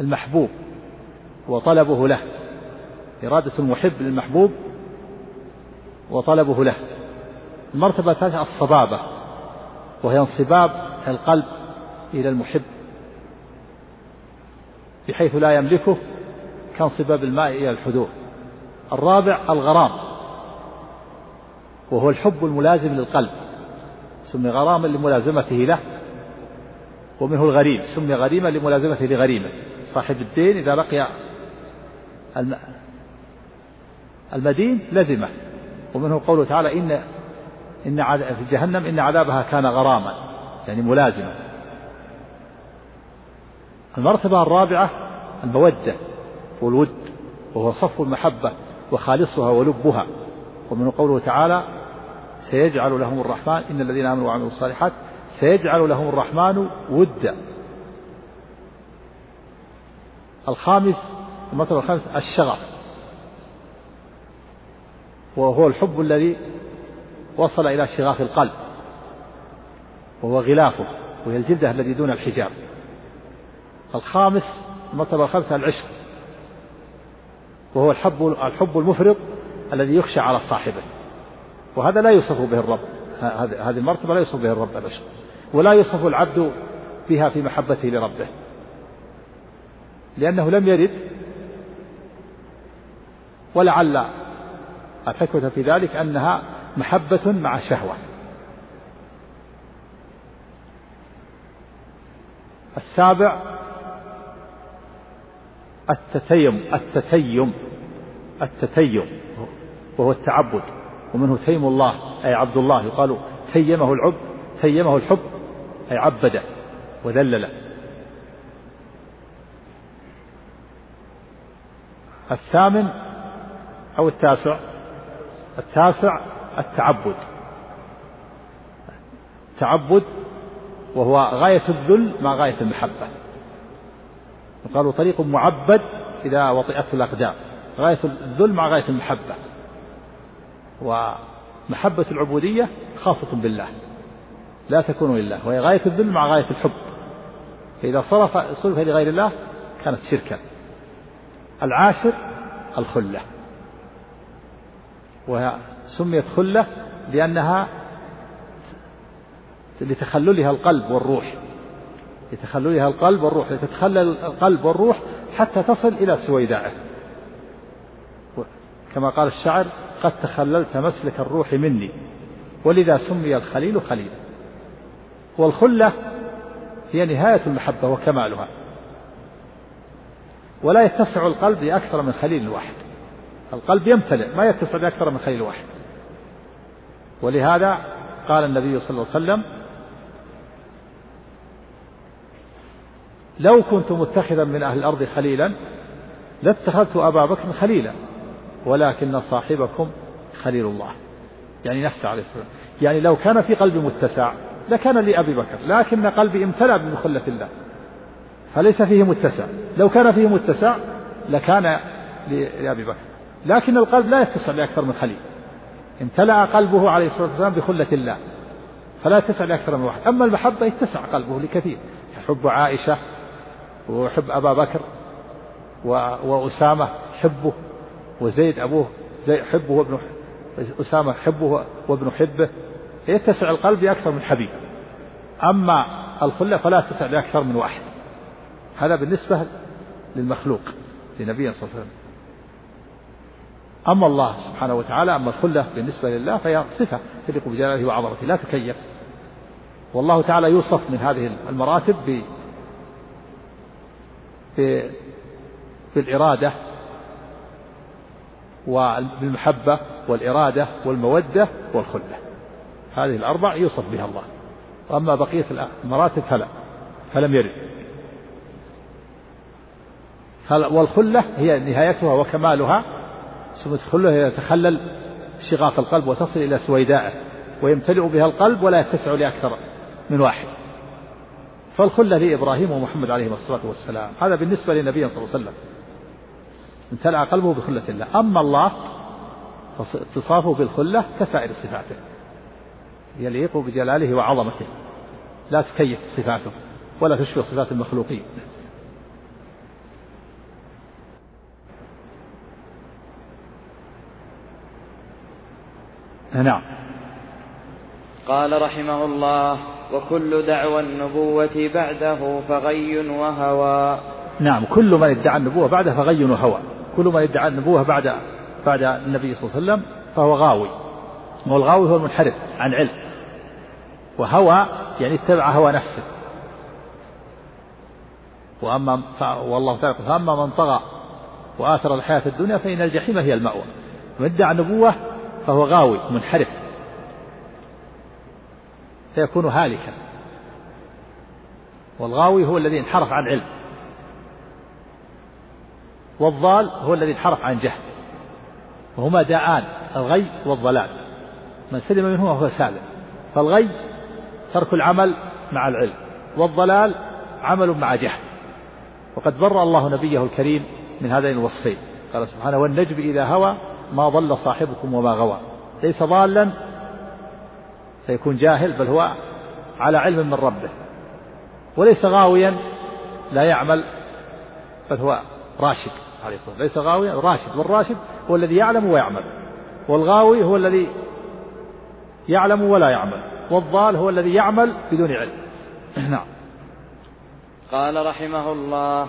المحبوب وطلبه له. إرادة المحب للمحبوب وطلبه له. المرتبة الثالثة الصبابة. وهي انصباب القلب إلى المحب بحيث لا يملكه كانصباب الماء إلى الحدود. الرابع الغرام وهو الحب الملازم للقلب سمي غراما لملازمته له ومنه الغريم سمي غريما لملازمته لغريمه. صاحب الدين إذا لقي المدين لزمه ومنه قوله تعالى إن إن في جهنم إن عذابها كان غراما يعني ملازما. المرتبة الرابعة المودة والود وهو صف المحبة وخالصها ولبها. ومن قوله تعالى سيجعل لهم الرحمن إن الذين آمنوا وعملوا الصالحات سيجعل لهم الرحمن ودا. الخامس المطلب الخامس الشغف. وهو الحب الذي وصل إلى شغاف القلب وهو غلافه وهي الجلدة التي دون الحجاب. الخامس المرتبة الخامسة العشق وهو الحب الحب المفرط الذي يخشى على صاحبه. وهذا لا يوصف به الرب هذه المرتبة لا يوصف به الرب العشق ولا يوصف العبد بها في محبته لربه. لأنه لم يرد ولعل الحكمة في ذلك أنها محبة مع شهوة. السابع التتيم التتيم التتيم وهو التعبد. ومنه تيم الله أي عبد الله. يقال تيمه العب تيمه الحب أي عبده وذلله الثامن أو التاسع؟ التاسع التعبد. تعبد وهو غاية الذل مع غاية المحبة. قالوا طريق معبد إذا وطئته الأقدام غاية الذل مع غاية المحبة. ومحبة العبودية خاصة بالله لا تكون لله وهي غاية الذل مع غاية الحب. فإذا صرف صرف لغير الله كانت شركا. العاشر الخلة. وسميت خلة لأنها لتخللها القلب والروح. لتخللها القلب والروح لتتخلل القلب والروح حتى تصل إلى سويداعه كما قال الشاعر قد تخللت مسلك الروح مني ولذا سمي الخليل خليلا والخلة هي نهاية المحبة وكمالها. ولا يتسع القلب لأكثر من خليل واحد. القلب يمتلئ ما يتسع لأكثر من خليل واحد. ولهذا قال النبي صلى الله عليه وسلم لو كنت متخذا من أهل الأرض خليلا لاتخذت أبا بكر خليلا ولكن صاحبكم خليل الله. يعني نفسه عليه السلام يعني لو كان في قلبي متسع لكان لأبي بكر لكن قلبي امتلأ بمخلة الله. فليس فيه متسع. لو كان فيه متسع لكان لأبي بكر. لكن القلب لا يتسع لأكثر من خليل. امتلأ قلبه عليه الصلاة والسلام بخلة الله. فلا يتسع لأكثر من واحد. أما المحبة يتسع قلبه لكثير. يحب عائشة ويحب أبا بكر وأسامة حبه وزيد أبوه زيد حبه وابن أسامة حبه وابن حبه يتسع القلب لأكثر من حبيب. أما الخلة فلا تسع لأكثر من واحد. هذا بالنسبة للمخلوق لنبينا صلى الله عليه وسلم. أما الله سبحانه وتعالى أما الخلة بالنسبة لله فهي صفة تليق بجلاله وعظمته لا تكيف والله تعالى يوصف من هذه المراتب ب بالإرادة وبالمحبة والإرادة والمودة والخلة. هذه الأربع يوصف بها الله. وأما بقية المراتب فلا فلم يرد. والخلة هي نهايتها وكمالها. سمت الخلة هي تخلل شغاف القلب وتصل إلى سويدائه ويمتلئ بها القلب ولا يتسع لأكثر من واحد. فالخلة لإبراهيم ومحمد عليهم الصلاة والسلام. هذا بالنسبة للنبي صلى الله عليه وسلم. امتلأ قلبه بخلة الله. أما الله اتصافه بالخلة كسائر صفاته. يليق بجلاله وعظمته. لا تكيف صفاته ولا تشبه صفات المخلوقين. نعم. قال رحمه الله وكل دعوى النبوة بعده فغي وهوى. نعم كل من ادعى النبوة بعده فغي وهوى. كل من ادعى النبوة بعد بعد النبي صلى الله عليه وسلم فهو غاوي. والغاوي هو المنحرف عن علم. وهوى يعني اتبع هوى نفسه. وأما والله تعالى فأما من طغى وآثر الحياة الدنيا فإن الجحيم هي المأوى. من ادعى النبوة فهو غاوي منحرف. فيكون هالكا. والغاوي هو الذي انحرف عن علم. والضال هو الذي انحرف عن جهل. وهما داءان الغي والضلال. من سلم منه وهو سالم. فالغي ترك العمل مع العلم والضلال عمل مع جهل. وقد برأ الله نبيه الكريم من هذين الوصفين. قال سبحانه والنجم إذا هوى ما ضل صاحبكم وما غوى. ليس ضالا فيكون جاهل بل هو على علم من ربه. وليس غاويا لا يعمل بل هو راشد عليه الصلاة ليس غاويا راشد. والراشد هو الذي يعلم ويعمل. والغاوي هو الذي يعلم ولا يعمل. والضال هو الذي يعمل بدون علم. نعم. قال رحمه الله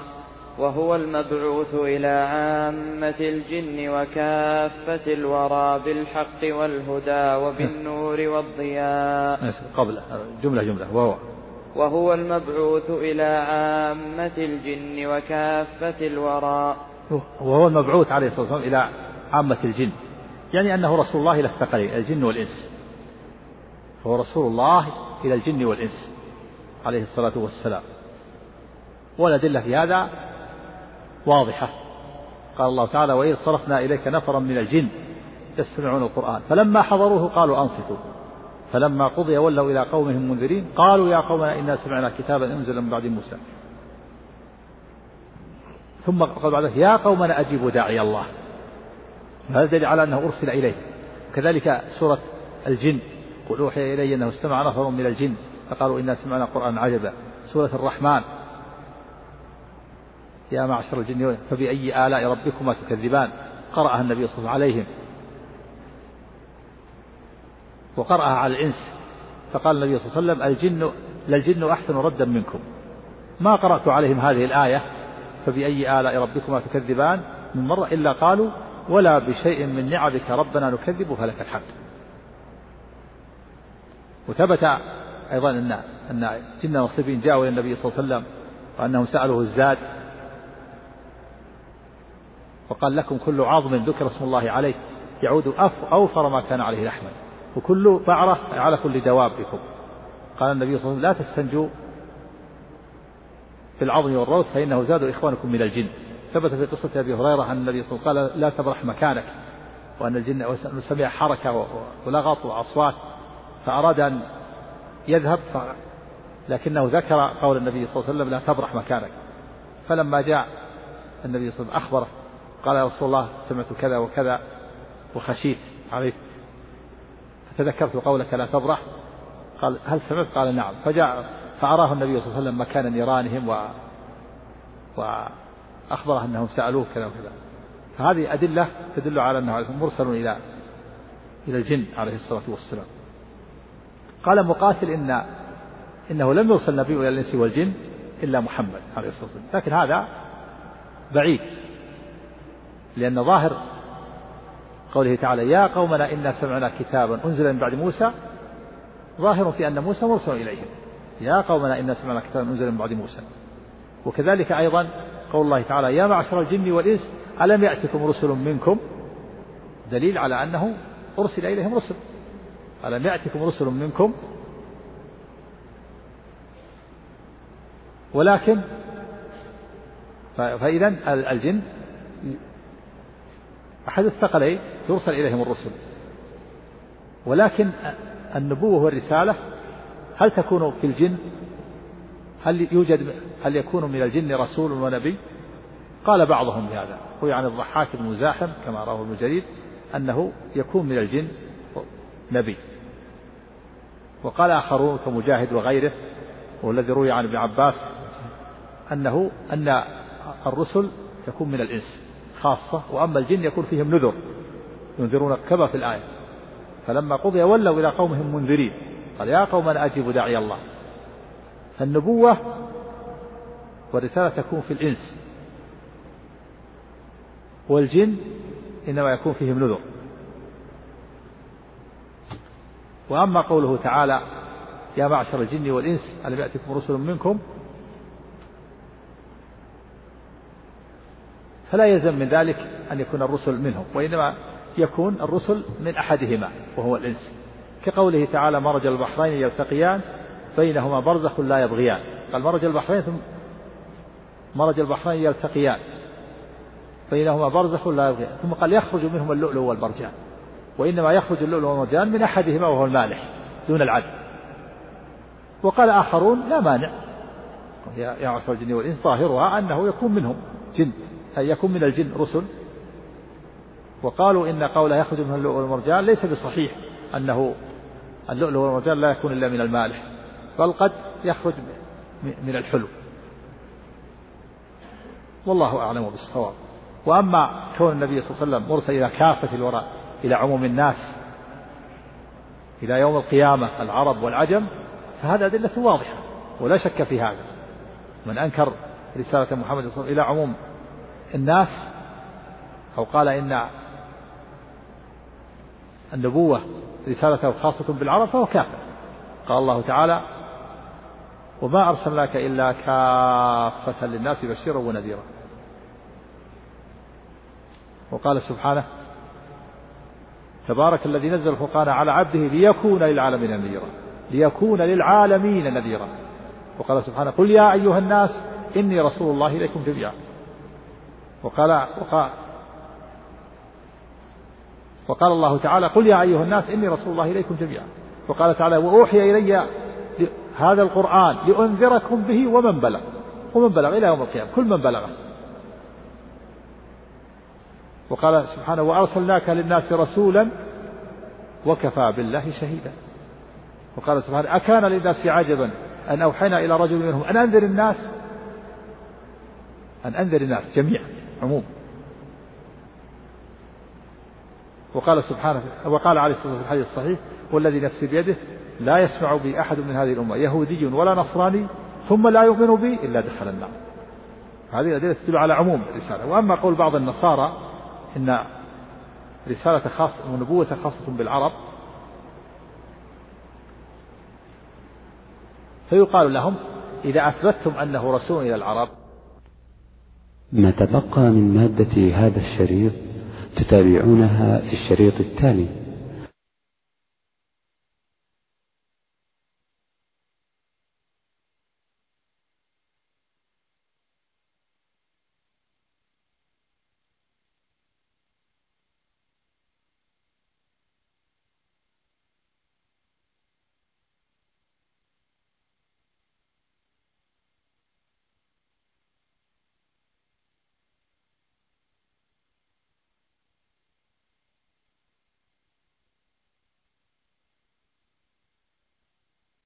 وهو المبعوث إلى عامة الجن وكافة الورى بالحق والهدى وبالنور والضياء. قبل جملة جملة وهو. وهو المبعوث إلى عامة الجن وكافة الورى. وهو المبعوث عليه الصلاة والسلام إلى عامة الجن. يعني أنه رسول الله إلى الثقلين الجن والإنس. فهو رسول الله إلى الجن والإنس عليه الصلاة والسلام. والأدلة في هذا واضحة. قال الله تعالى وإذ صرفنا إليك نفرا من الجن يستمعون القرآن. فلما حضروه قالوا أنصتوا. فلما قضي ولوا إلى قومهم منذرين قالوا يا قومنا إنا سمعنا كتابا أنزل من بعد موسى. ثم قال بعد يا قومنا أجيبوا داعي الله. هذا دليل على أنه أرسل إليه. كذلك سورة الجن قل أوحي إلي أنه استمع نفر من الجن. فقالوا إنا سمعنا قرآنا عجبا. سورة الرحمن يا معشر الجن فبأي آلاء ربكما تكذبان؟ قرأها النبي صلى الله عليه وسلم عليهم. وقرأها على الإنس. فقال النبي صلى الله عليه وسلم الجن للجن أحسن ردا منكم. ما قرأت عليهم هذه الآية؟ فبأي آلاء ربكما تكذبان؟ من مرة إلا قالوا ولا بشيء من نعمك ربنا نكذب فلك الحمد. وثبت أيضا أن أن جن نصيبين جاءوا إلى النبي صلى الله عليه وسلم وأنهم سألوه الزاد وقال لكم كل عظم ذكر اسم الله عليه يعود أوفر ما كان عليه لحما. وكل بعرة على كل دوابكم. قال النبي صلى الله عليه وسلم لا تستنجوا بالعظم والروث فإنه زاد إخوانكم من الجن. ثبت في قصة أبي هريرة أن النبي صلى الله عليه وسلم قال لا تبرح مكانك وأن الجن سمع حركة ولغط وأصوات فأراد أن يذهب ف... لكنه ذكر قول النبي صلى الله عليه وسلم لا تبرح مكانك. فلما جاء النبي صلى الله عليه وسلم أخبره قال يا رسول الله سمعت كذا وكذا وخشيت عليك. فتذكرت قولك لا تبرح. قال هل سمعت؟ قال نعم. فجاء فأراه النبي صلى الله عليه وسلم مكان نيرانهم و وأخبره أنهم سألوه كذا وكذا. فهذه أدلة تدل على أنه مرسل إلى إلى الجن عليه الصلاة والسلام. قال مقاتل إن إنه لم يرسل نبي إلى الإنس والجن إلا محمد عليه الصلاة والسلام. لكن هذا بعيد. لأن ظاهر قوله تعالى يا قومنا إنا سمعنا كتابا أنزل من بعد موسى ظاهر في أن موسى مرسل إليهم. يا قومنا إنا سمعنا كتابا أنزل من بعد موسى. وكذلك أيضا قول الله تعالى يا معشر الجن والإنس ألم يأتكم رسل منكم؟ دليل على أنه أرسل إليهم رسل. ألم يأتكم رسل منكم؟ ولكن فإذا الجن أحد الثقلين يرسل إليهم الرسل. ولكن النبوة والرسالة هل تكون في الجن؟ هل يوجد هل يكون من الجن رسول ونبي؟ قال بعضهم بهذا. روي عن الضحاك بن مزاحم كما رواه ابن جرير أنه يكون من الجن نبي. وقال آخرون كمجاهد وغيره والذي روي عن ابن عباس أنه أن الرسل تكون من الإنس. خاصة وأما الجن يكون فيهم نذر ينذرون كما في الآية. فلما قضي ولوا إلى قومهم منذرين قال يا قوم أنا أجيب داعي الله. فالنبوة والرسالة تكون في الإنس. والجن إنما يكون فيهم نذر. وأما قوله تعالى يا معشر الجن والإنس ألم يأتكم رسل منكم فلا يلزم من ذلك أن يكون الرسل منهم وإنما يكون الرسل من أحدهما وهو الإنس. كقوله تعالى مرج البحرين يلتقيان بينهما برزخ لا يبغيان. قال مرج البحرين ثم مرج البحرين يلتقيان بينهما برزخ لا يبغيان. ثم قال يخرج منهما اللؤلؤ والمرجان وإنما يخرج اللؤلؤ والمرجان من أحدهما وهو المالح دون العدل. وقال آخرون لا مانع. يا معشر الجن والإنس ظاهرها أنه يكون منهم جن. يكون من الجن رسل. وقالوا إن قوله يخرج من اللؤلؤ والمرجان ليس بصحيح أنه اللؤلؤ والمرجان لا يكون إلا من المالح بل قد يخرج من الحلو. والله أعلم بالصواب. وأما كون النبي صلى الله عليه وسلم مرسل إلى كافة الوراء إلى عموم الناس إلى يوم القيامة العرب والعجم فهذا أدلة واضحة ولا شك في هذا. من أنكر رسالة محمد صلى الله عليه وسلم إلى عموم الناس أو قال إن النبوة رسالته خاصة بالعرب فهو كافر قال الله تعالى وما أرسلناك إلا كافة للناس بشيرا ونذيرا. وقال سبحانه تبارك الذي نزل الفرقان على عبده ليكون للعالمين نذيرا. ليكون للعالمين نذيرا. وقال سبحانه قل يا أيها الناس إني رسول الله إليكم جميعا. وقال وقال وقال الله تعالى قل يا أيها الناس إني رسول الله إليكم جميعا. وقال تعالى وأوحي إلي هذا القرآن لأنذركم به ومن بلغ. ومن بلغ إلى يوم القيامة. كل من بلغه. وقال سبحانه وأرسلناك للناس رسولا وكفى بالله شهيدا. وقال سبحانه أكان للناس عجبا أن أوحينا إلى رجل منهم أن أنذر الناس. أن أنذر الناس جميعا. عموم. وقال سبحانه وقال عليه الصلاة والسلام في الحديث الصحيح والذي نفسي بيده لا يسمع بي أحد من هذه الأمة يهودي ولا نصراني ثم لا يؤمن بي إلا دخل النار. هذه الأدلة تدل على عموم الرسالة. وأما قول بعض النصارى إن رسالة خاصة ونبوة خاصة بالعرب فيقال لهم إذا أثبتتم أنه رسول إلى العرب ما تبقى من مادة هذا الشريط تتابعونها في الشريط التالي.